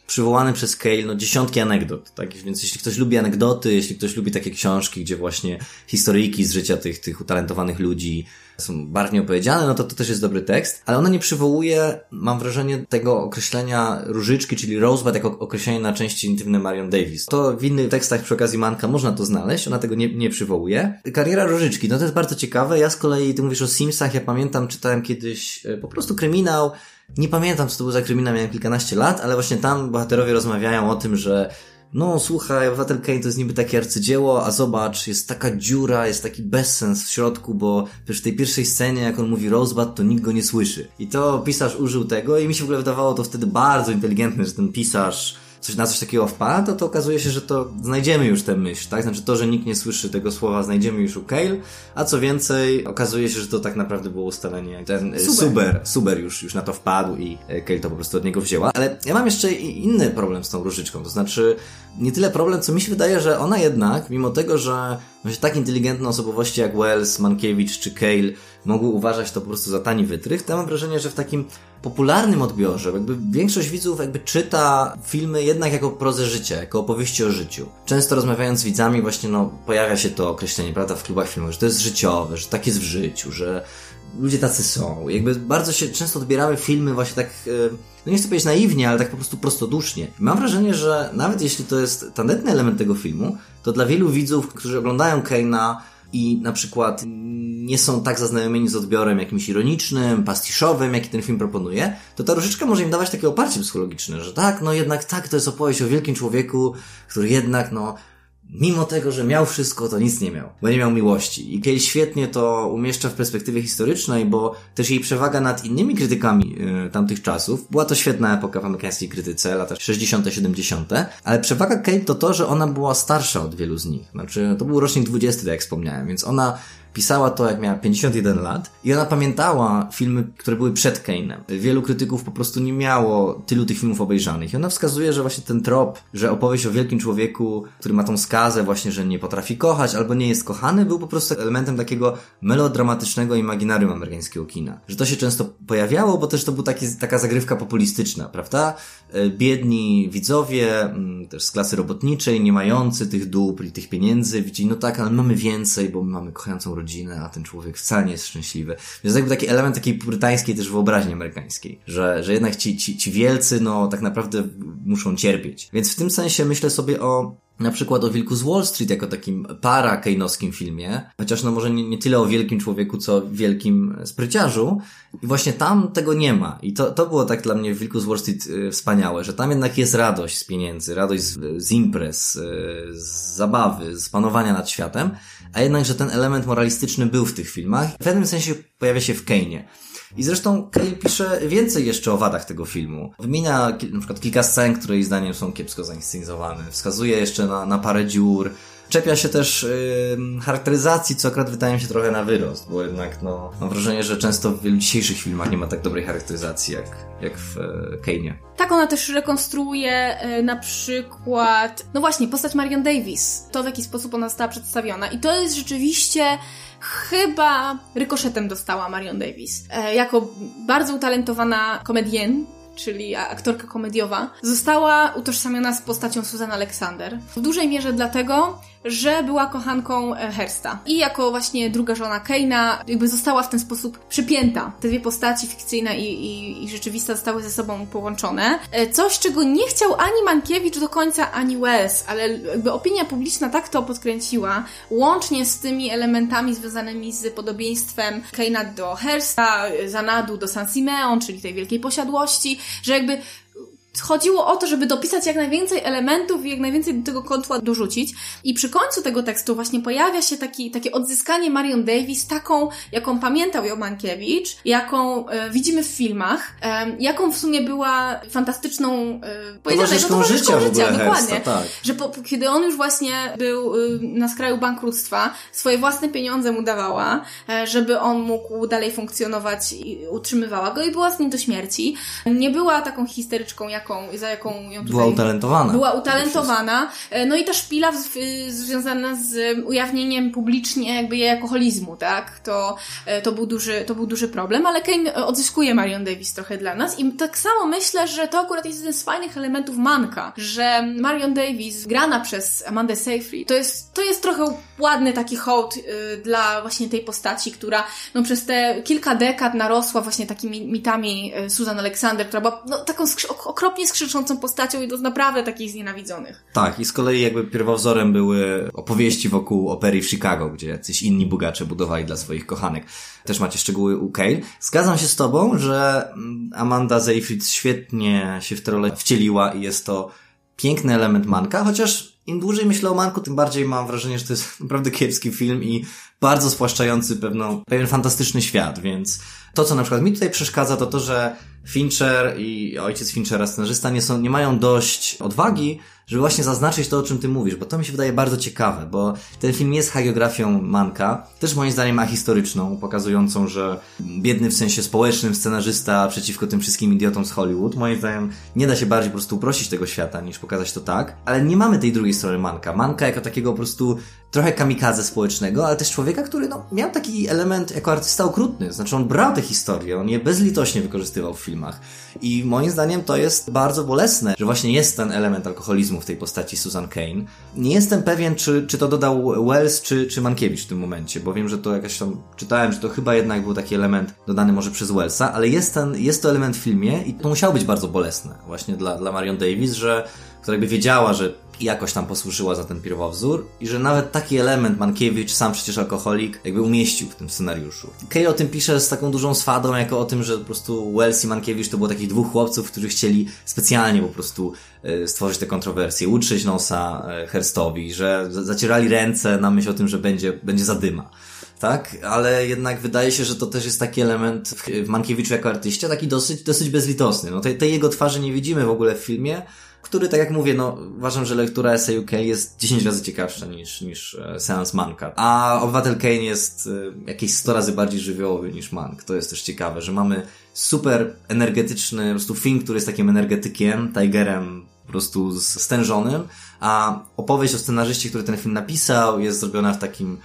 przywołane przez Cale no, dziesiątki anegdot. Tak? Więc jeśli ktoś lubi anegdoty, jeśli ktoś lubi takie książki, gdzie właśnie historyjki z życia tych, tych utalentowanych ludzi są barwnie opowiedziane, no to to też jest dobry tekst, ale ona nie przywołuje, mam wrażenie, tego określenia różyczki, czyli Rosebud jako określenie na części intymne Marion Davis. To w innych tekstach przy okazji Manka można to znaleźć, ona tego nie, nie przywołuje. Kariera różyczki, no to jest bardzo ciekawe. Ja z kolei, ty mówisz o Simsach, ja pamiętam, czytałem kiedyś e, po prostu kryminał, Nie pamiętam, co to był za kryminał, miałem kilkanaście lat, ale właśnie tam bohaterowie rozmawiają o tym, że no słuchaj, Obywatel Kane to jest niby takie arcydzieło, a zobacz, jest taka dziura, jest taki bezsens w środku, bo przecież w tej pierwszej scenie, jak on mówi Rosebud, to nikt go nie słyszy. I to pisarz użył tego i mi się w ogóle wydawało to wtedy bardzo inteligentne, że ten pisarz coś, na coś takiego wpadł, to, to okazuje się, że to znajdziemy już tę myśl, tak? Znaczy to, że nikt nie słyszy tego słowa, znajdziemy już u Kale, a co więcej, okazuje się, że to tak naprawdę było ustalenie. Ten e, super, super, super już, już na to wpadł i e, Kale to po prostu od niego wzięła. Ale ja mam jeszcze inny problem z tą różyczką, to znaczy nie tyle problem, co mi się wydaje, że ona jednak, mimo tego, że tak inteligentne osobowości jak Wells, Mankiewicz czy Cale mogły uważać to po prostu za tani wytrych, to ja mam wrażenie, że w takim popularnym odbiorze, jakby większość widzów jakby czyta filmy jednak jako prozę życia, jako opowieści o życiu. Często rozmawiając z widzami właśnie no pojawia się to określenie, prawda, w klubach filmowych, że to jest życiowe, że tak jest w życiu, że ludzie tacy są. Jakby bardzo się często odbieramy filmy właśnie tak, e, no nie chcę powiedzieć naiwnie, ale tak po prostu prostodusznie. Mam wrażenie, że nawet jeśli to jest tandetny element tego filmu, to dla wielu widzów, którzy oglądają Keina i na przykład nie są tak zaznajomieni z odbiorem jakimś ironicznym, pastiszowym, jaki ten film proponuje, to ta różyczka może im dawać takie oparcie psychologiczne, że tak, no jednak tak, to jest opowieść o wielkim człowieku, który jednak, no, mimo tego, że miał wszystko, to nic nie miał, bo nie miał miłości. I Cale świetnie to umieszcza w perspektywie historycznej, bo też jej przewaga nad innymi krytykami y, tamtych czasów, była to świetna epoka w amerykańskiej krytyce, lata 60., 70., ale przewaga Kate to to, że ona była starsza od wielu z nich. Znaczy, to był rocznik 20, tak jak wspomniałem, więc ona Pisała to, jak miała 51 lat i ona pamiętała filmy, które były przed Kane'em. Wielu krytyków po prostu nie miało tylu tych filmów obejrzanych. I ona wskazuje, że właśnie ten trop, że opowieść o wielkim człowieku, który ma tą skazę właśnie, że nie potrafi kochać albo nie jest kochany, był po prostu elementem takiego melodramatycznego imaginarium amerykańskiego kina. Że to się często pojawiało, bo też to była taka zagrywka populistyczna, prawda? E, biedni widzowie, mm, też z klasy robotniczej, nie mający tych dóbr i tych pieniędzy, widzieli, no tak, ale mamy więcej, bo my mamy kochającą rodzinę rodzinę, a ten człowiek wcale nie jest szczęśliwy. Więc jakby taki element takiej purytańskiej też wyobraźni amerykańskiej, że, że jednak ci, ci, ci wielcy, no tak naprawdę muszą cierpieć. Więc w tym sensie myślę sobie o na przykład o Wilku z Wall Street jako takim para kejnowskim filmie, chociaż no może nie, nie tyle o wielkim człowieku, co wielkim spryciarzu. I właśnie tam tego nie ma. I to, to było tak dla mnie w Wilku z Wall Street y, wspaniałe, że tam jednak jest radość z pieniędzy, radość z, z imprez, y, z zabawy, z panowania nad światem, a jednak, że ten element moralistyczny był w tych filmach. W pewnym sensie pojawia się w Kane'ie. I zresztą Cale pisze więcej jeszcze o wadach tego filmu. Wymienia na przykład kilka scen, które jej zdaniem są kiepsko zainscenizowane. Wskazuje jeszcze na, na parę dziur. Czepia się też yy, charakteryzacji, co akurat wydaje mi się trochę na wyrost, bo jednak no, mam wrażenie, że często w dzisiejszych filmach nie ma tak dobrej charakteryzacji jak, jak w e. Tak, ona też rekonstruuje e, na przykład, no właśnie, postać Marion Davis. To, w jaki sposób ona została przedstawiona. I to jest rzeczywiście chyba rykoszetem dostała Marion Davis. E, jako bardzo utalentowana komedien, czyli aktorka komediowa, została utożsamiona z postacią Susan Alexander. W dużej mierze dlatego, że była kochanką e, Hersta. I jako właśnie druga żona Keina jakby została w ten sposób przypięta. Te dwie postaci, fikcyjna i, i, i rzeczywista, zostały ze sobą połączone. E, coś, czego nie chciał ani Mankiewicz do końca, ani Wells, ale jakby opinia publiczna tak to podkręciła, łącznie z tymi elementami związanymi z podobieństwem Keina do Hersta, Zanadu do San Simeon, czyli tej wielkiej posiadłości, że jakby chodziło o to, żeby dopisać jak najwięcej elementów i jak najwięcej do tego kotła dorzucić. I przy końcu tego tekstu właśnie pojawia się taki, takie odzyskanie Marion Davis, taką, jaką pamiętał ją Mankiewicz, jaką e, widzimy w filmach, e, jaką w sumie była fantastyczną e, towarzyszką życia, życia w ogóle dokładnie. Hersta, tak. Że po, kiedy on już właśnie był e, na skraju bankructwa, swoje własne pieniądze mu dawała, e, żeby on mógł dalej funkcjonować i utrzymywała go i była z nim do śmierci. Nie była taką histeryczką jak jaką, za jaką ją tutaj... Była utalentowana. Była utalentowana. E, no i ta szpila w, związana z ujawnieniem publicznie jakby jej alkoholizmu, tak? To, e, to, był duży, to był duży problem, ale Kane odzyskuje Marion Davis trochę dla nas i tak samo myślę, że to akurat jest jeden z fajnych elementów Manka, że Marion Davis, grana przez Amandę Seyfried, to jest, to jest trochę ładny taki hołd y, dla właśnie tej postaci, która no, przez te kilka dekad narosła właśnie takimi mitami y, Susan Alexander, która była no, taką okropną okropnie skrzyczącą postacią i to naprawdę takich znienawidzonych. Tak, i z kolei jakby pierwowzorem były opowieści wokół opery w Chicago, gdzie jacyś inni bogacze budowali dla swoich kochanek. Też macie szczegóły u Kale. Zgadzam się z tobą, że mm, Amanda Seyfried świetnie się w tę rolę wcieliła i jest to piękny element Manka, chociaż im dłużej myślę o Manku, tym bardziej mam wrażenie, że to jest naprawdę kiepski film i bardzo spłaszczający pewną, pewien fantastyczny świat, więc to, co na przykład mi tutaj przeszkadza, to to, że Fincher i ojciec Finchera, scenarzysta, nie, są, nie mają dość odwagi, żeby właśnie zaznaczyć to, o czym ty mówisz, bo to mi się wydaje bardzo ciekawe, bo ten film jest hagiografią Manka, też moim zdaniem ahistoryczną, pokazującą, że biedny w sensie społecznym scenarzysta przeciwko tym wszystkim idiotom z Hollywood, moim zdaniem nie da się bardziej po prostu uprościć tego świata, niż pokazać to tak, ale nie mamy tej drugiej strony Manka. Manka jako takiego po prostu trochę kamikadze społecznego, ale też człowieka, który no, miał taki element jako artysta okrutny, znaczy on brał te historie, on je bezlitośnie wykorzystywał w filmach. I moim zdaniem to jest bardzo bolesne, że właśnie jest ten element alkoholizmu w tej postaci Susan Kane. Nie jestem pewien, czy, czy to dodał Wells, czy, czy Mankiewicz w tym momencie, bo wiem, że to jakaś tam, czytałem, że to chyba jednak był taki element dodany może przez Wellsa, ale jest, ten, jest to element w filmie i to musiało być bardzo bolesne właśnie dla, dla Marion Davis, że która jakby wiedziała, że jakoś tam posłużyła za ten pierwowzór i że nawet taki element Mankiewicz, sam przecież alkoholik, jakby umieścił w tym scenariuszu. Kay o tym pisze z taką dużą swadą, jako o tym, że po prostu Wells i Mankiewicz to było takich dwóch chłopców, którzy chcieli specjalnie po prostu e, stworzyć te kontrowersje, utrzeć nosa e, Herstowi, że zacierali ręce na myśl o tym, że będzie, będzie zadyma tak? Ale jednak wydaje się, że to też jest taki element w Mankiewiczu jako artyście, taki dosyć, dosyć bezlitosny. No tej, tej jego twarzy nie widzimy w ogóle w filmie, który, tak jak mówię, no, uważam, że lektura Essay UK jest 10 razy ciekawsza niż, niż e, Seans Manka. A Obywatel Kane jest e, jakieś 100 razy bardziej żywiołowy niż Mank. To jest też ciekawe, że mamy super energetyczny, po prostu film, który jest takim energetykiem, Tigerem po prostu stężonym, a opowieść o scenarzyście, który ten film napisał, jest zrobiona w takim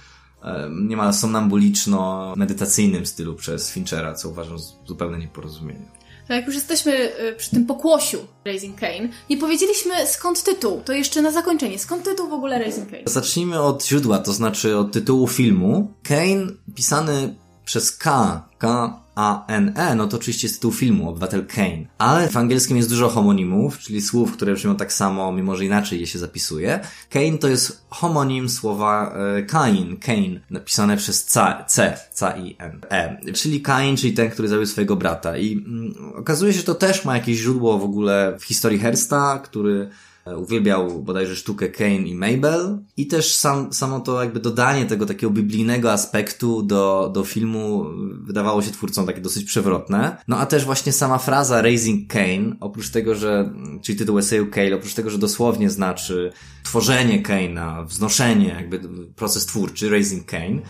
e, niemal somnambuliczno-medytacyjnym stylu przez Finchera, co uważam zupełnie nieporozumienie. No jak już jesteśmy y, przy tym pokłosiu Raising Kane, nie powiedzieliśmy skąd tytuł. To jeszcze na zakończenie. Skąd tytuł w ogóle Raising Kane? Zacznijmy od źródła, to znaczy od tytułu filmu. Kane pisany przez K, K a-N-E, no to oczywiście jest tytuł filmu, Obywatel Kane. Ale w angielskim jest dużo homonimów, czyli słów, które brzmią tak samo, mimo że inaczej je się zapisuje. Kane to jest homonim słowa e, Kain, Kane, napisane przez C, C, C-I-N, E, czyli Kain, czyli ten, który zabił swojego brata. I mm, okazuje się, że to też ma jakieś źródło w ogóle w historii Hersta, który E, uwielbiał bodajże sztukę Kane i Mabel i też sam, samo to jakby dodanie tego takiego biblijnego aspektu do, do filmu wydawało się twórcom takie dosyć przewrotne. No a też właśnie sama fraza Raising Kane, oprócz tego, że, czyli tytuł eseju Kane, oprócz tego, że dosłownie znaczy tworzenie Kane'a, wznoszenie, jakby proces twórczy, Raising Kane,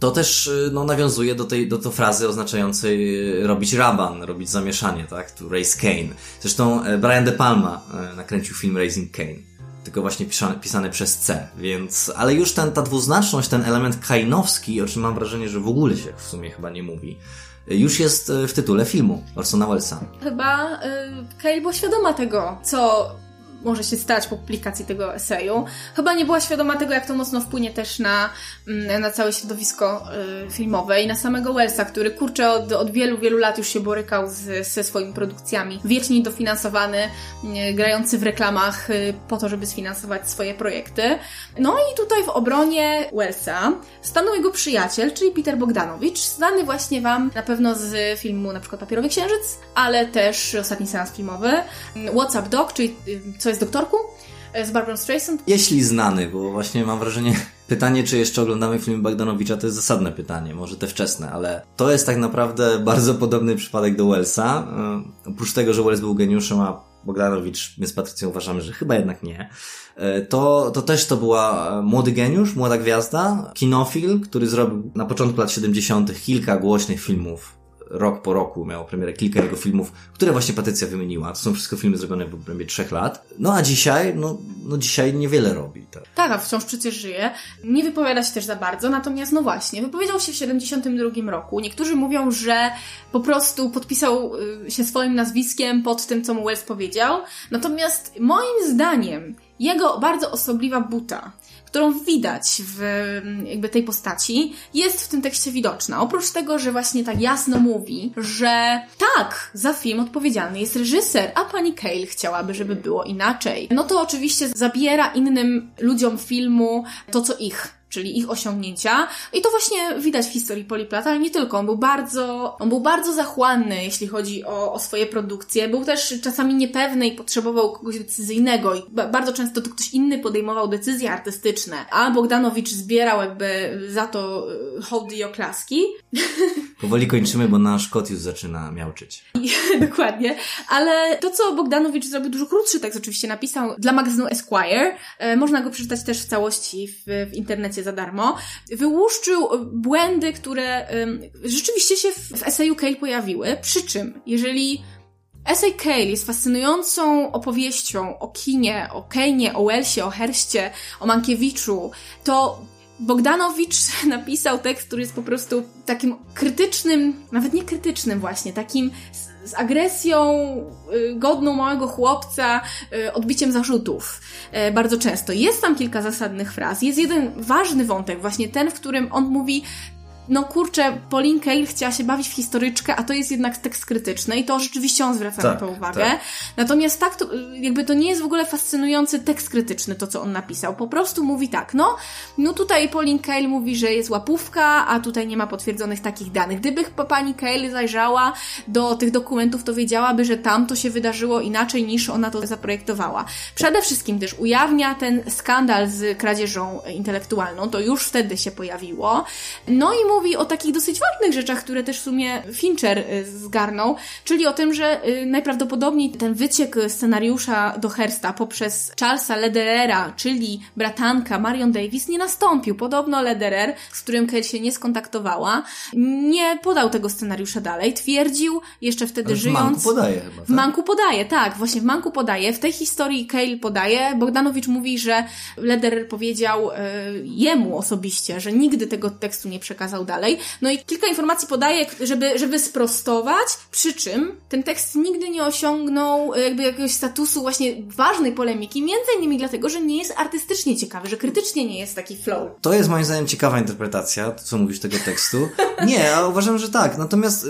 to też y, no, nawiązuje do tej do to frazy oznaczającej y, robić raban, robić zamieszanie, tak? To raise Kane. Zresztą e, Brian De Palma e, nakręcił film Raising Kane. Tylko właśnie pisany, przez C, więc, ale już ten, ta dwuznaczność, ten element kainowski, o czym mam wrażenie, że w ogóle się w sumie chyba nie mówi, już jest e, w tytule filmu Orsona Wellesa. Chyba y, Kale była świadoma tego, co może się stać po publikacji tego eseju. Chyba nie była świadoma tego, jak to mocno wpłynie też na, mm, na całe środowisko y, filmowe i na samego Wellsa, który kurczę od, od wielu, wielu lat już się borykał z, ze swoimi produkcjami. Wiecznie dofinansowany, y, grający w reklamach y, po to, żeby sfinansować swoje projekty. No i tutaj w obronie Wellsa stanął jego przyjaciel, czyli Peter Bogdanowicz, znany właśnie Wam na pewno z filmu na przykład Papierowy Księżyc, ale też Ostatni seans filmowy, What's Up Dog, czyli co jest doktorką e, z Barbara Streisand. Jeśli znany, bo właśnie mam wrażenie, pytanie, czy jeszcze oglądamy film Bogdanowicza, to jest zasadne pytanie, może te wczesne, ale to jest tak naprawdę bardzo podobny przypadek do Wellsa. E, oprócz tego, że Wells był geniuszem, a Bogdanowicz, my z Patrycją uważamy, że chyba jednak nie. E, to, to też to była młody geniusz, młoda gwiazda, kinofil, który zrobił na początku lat 70. kilka głośnych filmów rok po roku miało premierę kilka jego filmów, które właśnie Patrycja wymieniła. To są wszystko filmy zrobione w obrębie trzech lat. No a dzisiaj, no, no dzisiaj niewiele robi. Tak. tak, a wciąż przecież żyje. Nie wypowiada się też za bardzo, natomiast no właśnie, wypowiedział się w 72 roku. Niektórzy mówią, że po prostu podpisał y, się swoim nazwiskiem pod tym, co mu Wells powiedział. Natomiast moim zdaniem jego bardzo osobliwa buta którą widać w jakby tej postaci, jest w tym tekście widoczna. Oprócz tego, że właśnie tak jasno mówi, że tak, za film odpowiedzialny jest reżyser, a pani Cale chciałaby, żeby było inaczej. No to oczywiście zabiera innym ludziom filmu to, co ich czyli ich osiągnięcia. I to właśnie widać w historii Poliplata, ale nie tylko. On był bardzo, on był bardzo zachłanny, jeśli chodzi o, o swoje produkcje. Był też czasami niepewny i potrzebował kogoś decyzyjnego i bardzo często to ktoś inny podejmował decyzje artystyczne, a Bogdanowicz zbierał jakby za to e, hołdy i oklaski. Powoli kończymy, bo nasz kot już zaczyna miauczyć. Dokładnie. Ale to, co Bogdanowicz zrobił, dużo krótszy tekst oczywiście napisał dla magazynu Esquire. E, można go przeczytać też w całości w, w internecie za darmo, wyłuszczył błędy, które rzeczywiście się w eseju Cale pojawiły. Przy czym, jeżeli Esej Cale jest fascynującą opowieścią o kinie, o Kejnie, o Welsie, o Herście, o Mankiewiczu, to Bogdanowicz napisał tekst, który jest po prostu takim krytycznym, nawet nie krytycznym właśnie, takim z agresją y, godną małego chłopca, y, odbiciem zarzutów. Y, bardzo często. Jest tam kilka zasadnych fraz. Jest jeden ważny wątek, właśnie ten, w którym on mówi no kurczę, Pauline Kael chciała się bawić w historyczkę, a to jest jednak tekst krytyczny i to rzeczywiście on zwraca tak, na to uwagę. Tak. Natomiast tak, to, jakby to nie jest w ogóle fascynujący tekst krytyczny, to co on napisał. Po prostu mówi tak, no, no tutaj Pauline Kael mówi, że jest łapówka, a tutaj nie ma potwierdzonych takich danych. Gdyby pani Kael zajrzała do tych dokumentów, to wiedziałaby, że tam to się wydarzyło inaczej niż ona to zaprojektowała. Przede wszystkim też ujawnia ten skandal z kradzieżą intelektualną, to już wtedy się pojawiło. No i mówi mówi o takich dosyć ważnych rzeczach, które też w sumie Fincher y, zgarnął, czyli o tym, że y, najprawdopodobniej ten wyciek scenariusza do Hersta poprzez Charlesa Lederera, czyli bratanka Marion Davis, nie nastąpił. Podobno Lederer, z którym Kate się nie skontaktowała, nie podał tego scenariusza dalej. Twierdził jeszcze wtedy Ale żyjąc... W Manku podaje chyba, tak? W Manku podaje, tak. Właśnie w Manku podaje. W tej historii Cale podaje. Bogdanowicz mówi, że Lederer powiedział y, jemu osobiście, że nigdy tego tekstu nie przekazał dalej. No i kilka informacji podaję, żeby, żeby sprostować, przy czym ten tekst nigdy nie osiągnął e, jakby jakiegoś statusu właśnie ważnej polemiki, między innymi dlatego, że nie jest artystycznie ciekawy, że krytycznie nie jest taki flow. To jest moim zdaniem ciekawa interpretacja, co mówisz tego tekstu. Nie, a uważam, że tak. Natomiast y,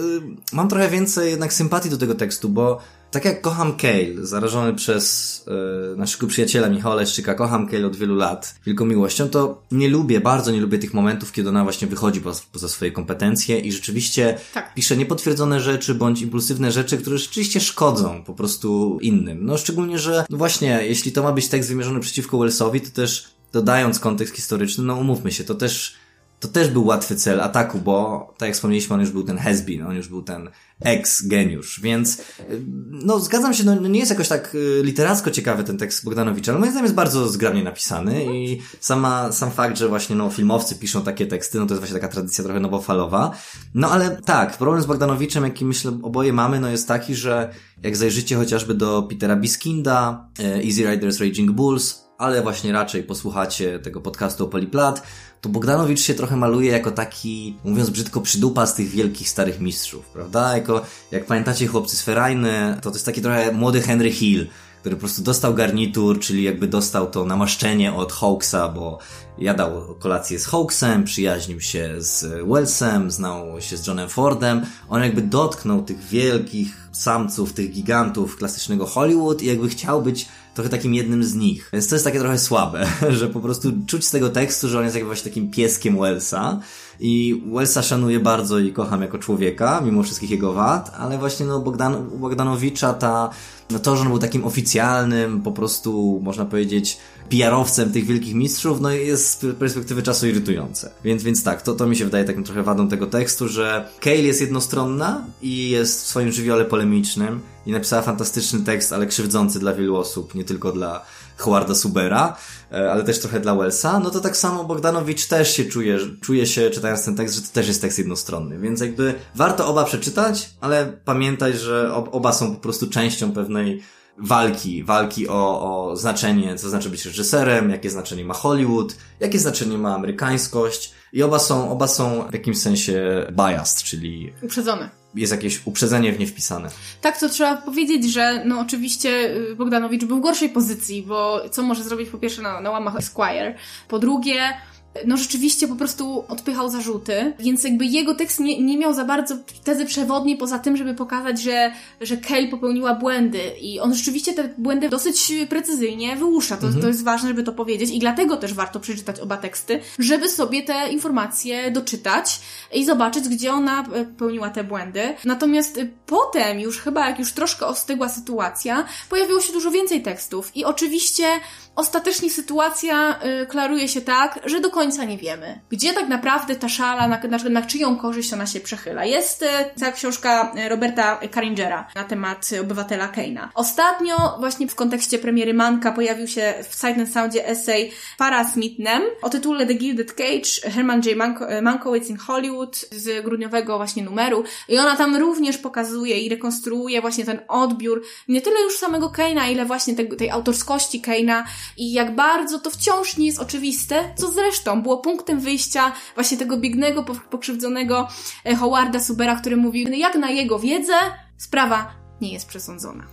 mam trochę więcej jednak sympatii do tego tekstu, bo tak jak kocham Kale, zarażony przez yy, naszego przyjaciela Michała Leszczyka, kocham Kale od wielu lat wielką miłością, to nie lubię, bardzo nie lubię tych momentów, kiedy ona właśnie wychodzi poza, poza swoje kompetencje i rzeczywiście tak. pisze niepotwierdzone rzeczy bądź impulsywne rzeczy, które rzeczywiście szkodzą po prostu innym. No szczególnie, że no właśnie, jeśli to ma być tekst wymierzony przeciwko Wellsowi, to też dodając kontekst historyczny, no umówmy się, to też to też był łatwy cel ataku, bo tak jak wspomnieliśmy, on już był ten has-been, on już był ten ex-geniusz, więc y, no zgadzam się, no nie jest jakoś tak y, literacko ciekawy ten tekst Bogdanowicza, ale moim zdaniem jest bardzo zgrabnie napisany i sama, sam fakt, że właśnie no filmowcy piszą takie teksty, no to jest właśnie taka tradycja trochę nowofalowa. No ale tak, problem z Bogdanowiczem, jaki myślę oboje mamy, no jest taki, że jak zajrzycie chociażby do Petera Biskinda, y, Easy Riders Raging Bulls, ale właśnie raczej posłuchacie tego podcastu o Poliplat, to Bogdanowicz się trochę maluje jako taki, mówiąc brzydko, przydupa z tych wielkich starych mistrzów, prawda? Jako, jak pamiętacie chłopcy z Ferajny, to to jest taki trochę młody Henry Hill, który po prostu dostał garnitur, czyli jakby dostał to namaszczenie od Hawksa, bo jadał kolację z Hawksem, przyjaźnił się z Wellsem, znał się z Johnem Fordem. On jakby dotknął tych wielkich samców, tych gigantów klasycznego Hollywood i jakby chciał być trochę takim jednym z nich. Więc to jest takie trochę słabe, że po prostu czuć z tego tekstu, że on jest jakby właśnie takim pieskiem Wellsa i Wellsa szanuję bardzo i kocham jako człowieka, mimo wszystkich jego wad, ale właśnie no Bogdan, Bogdanowicza ta, no to, że on był takim oficjalnym, po prostu można powiedzieć PR-owcem tych wielkich mistrzów, no jest z perspektywy czasu irytujące. Więc, więc tak, to, to mi się wydaje takim trochę wadą tego tekstu, że Kale jest jednostronna i jest w swoim żywiole polemicznym i napisała fantastyczny tekst, ale krzywdzący dla wielu osób, nie tylko dla Howarda Subera, e, ale też trochę dla Wellsa, no to tak samo Bogdanowicz też się czuje, czuje się czytając ten tekst, że to też jest tekst jednostronny, więc jakby warto oba przeczytać, ale pamiętać, że oba są po prostu częścią pewnej walki, walki o, o znaczenie, co znaczy być reżyserem, jakie znaczenie ma Hollywood, jakie znaczenie ma amerykańskość, I oba są, oba są w jakimś sensie biased, czyli Uprzedzone. jest jakieś uprzedzenie w nie wpisane. Tak, to trzeba powiedzieć, że no oczywiście y, Bogdanowicz był w gorszej pozycji, bo co może zrobić po pierwsze na, na łamach Esquire, po drugie no rzeczywiście po prostu odpychał zarzuty, więc jakby jego tekst nie, nie miał za bardzo tezy przewodniej poza tym, żeby pokazać, że, że Kale popełniła błędy i on rzeczywiście te błędy dosyć precyzyjnie wyłusza. To, to jest ważne, żeby to powiedzieć i dlatego też warto przeczytać oba teksty, żeby sobie te informacje doczytać i zobaczyć, gdzie ona popełniła te błędy. Natomiast potem już chyba, jak już troszkę ostygła sytuacja, pojawiło się dużo więcej tekstów i oczywiście ostatecznie sytuacja y, klaruje się tak, że do końca nie wiemy, gdzie tak naprawdę ta szala, na, na, na czyją korzyść ona się przechyla. Jest y, cała książka y, Roberta Carringera na temat y, obywatela Keina. Ostatnio właśnie w kontekście premiery Manka pojawił się w Sight and Soundzie essay Para Smithnem o tytule The Gilded Cage Herman J. Manko, y, Mankowitz in Hollywood z grudniowego właśnie numeru i ona tam również pokazuje i rekonstruuje właśnie ten odbiór nie tyle już samego Keina, ile właśnie tej, tej autorskości Keina i jak bardzo to wciąż nie jest oczywiste, co zresztą było punktem wyjścia właśnie tego biegnego, po- pokrzywdzonego e, Howarda Subera, który mówił, jak na jego wiedzę sprawa nie jest przesądzona.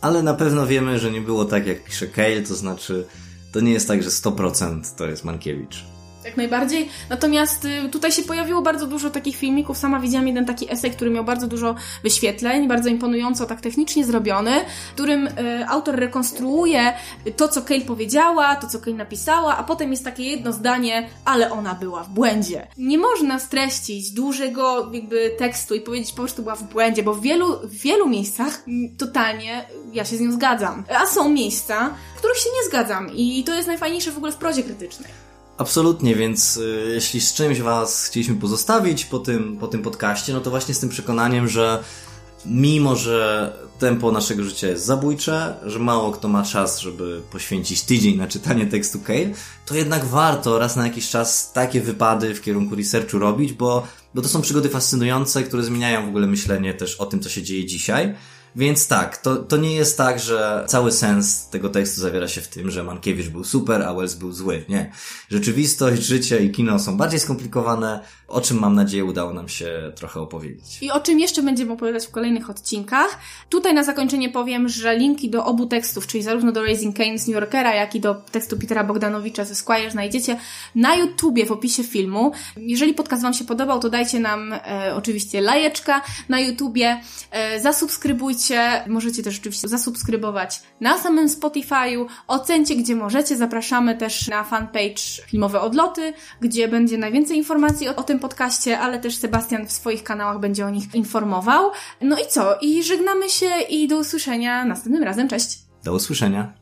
Ale na pewno wiemy, że nie było tak, jak pisze Cale, to znaczy to nie jest tak, że 100% to jest Mankiewicz. Jak najbardziej. Natomiast y, tutaj się pojawiło bardzo dużo takich filmików. Sama widziałam jeden taki esej, który miał bardzo dużo wyświetleń, bardzo imponująco, tak technicznie zrobiony, w którym y, autor rekonstruuje to, co Kate powiedziała, to, co Kate napisała, a potem jest takie jedno zdanie, ale ona była w błędzie. Nie można streścić dużego jakby tekstu i powiedzieć po prostu była w błędzie, bo w wielu, w wielu miejscach mm, totalnie ja się z nią zgadzam. A są miejsca, w których się nie zgadzam i to jest najfajniejsze w ogóle w prozie krytycznej. Absolutnie, więc y, jeśli z czymś Was chcieliśmy pozostawić po tym, po tym podcaście, no to właśnie z tym przekonaniem, że mimo, że tempo naszego życia jest zabójcze, że mało kto ma czas, żeby poświęcić tydzień na czytanie tekstu Kale, to jednak warto raz na jakiś czas takie wypady w kierunku researchu robić, bo, bo to są przygody fascynujące, które zmieniają w ogóle myślenie też o tym, co się dzieje dzisiaj. Więc tak, to, to nie jest tak, że cały sens tego tekstu zawiera się w tym, że Mankiewicz był super, a Wells był zły. Nie. Rzeczywistość, życie i kino są bardziej skomplikowane, o czym mam nadzieję udało nam się trochę opowiedzieć. I o czym jeszcze będziemy opowiadać w kolejnych odcinkach. Tutaj na zakończenie powiem, że linki do obu tekstów, czyli zarówno do Raising Cane z New Yorkera, jak i do tekstu Petera Bogdanowicza ze Squire znajdziecie na YouTubie w opisie filmu. Jeżeli podcast Wam się podobał, to dajcie nam e, oczywiście lajeczka na YouTubie, e, zasubskrybujcie, możecie też oczywiście zasubskrybować na samym Spotify'u, ocencie gdzie możecie, zapraszamy też na fanpage Filmowe Odloty, gdzie będzie najwięcej informacji o, o tym podcaście, ale też Sebastian w swoich kanałach będzie o nich informował. No i co? I żegnamy się i do usłyszenia następnym razem. Cześć! Do usłyszenia.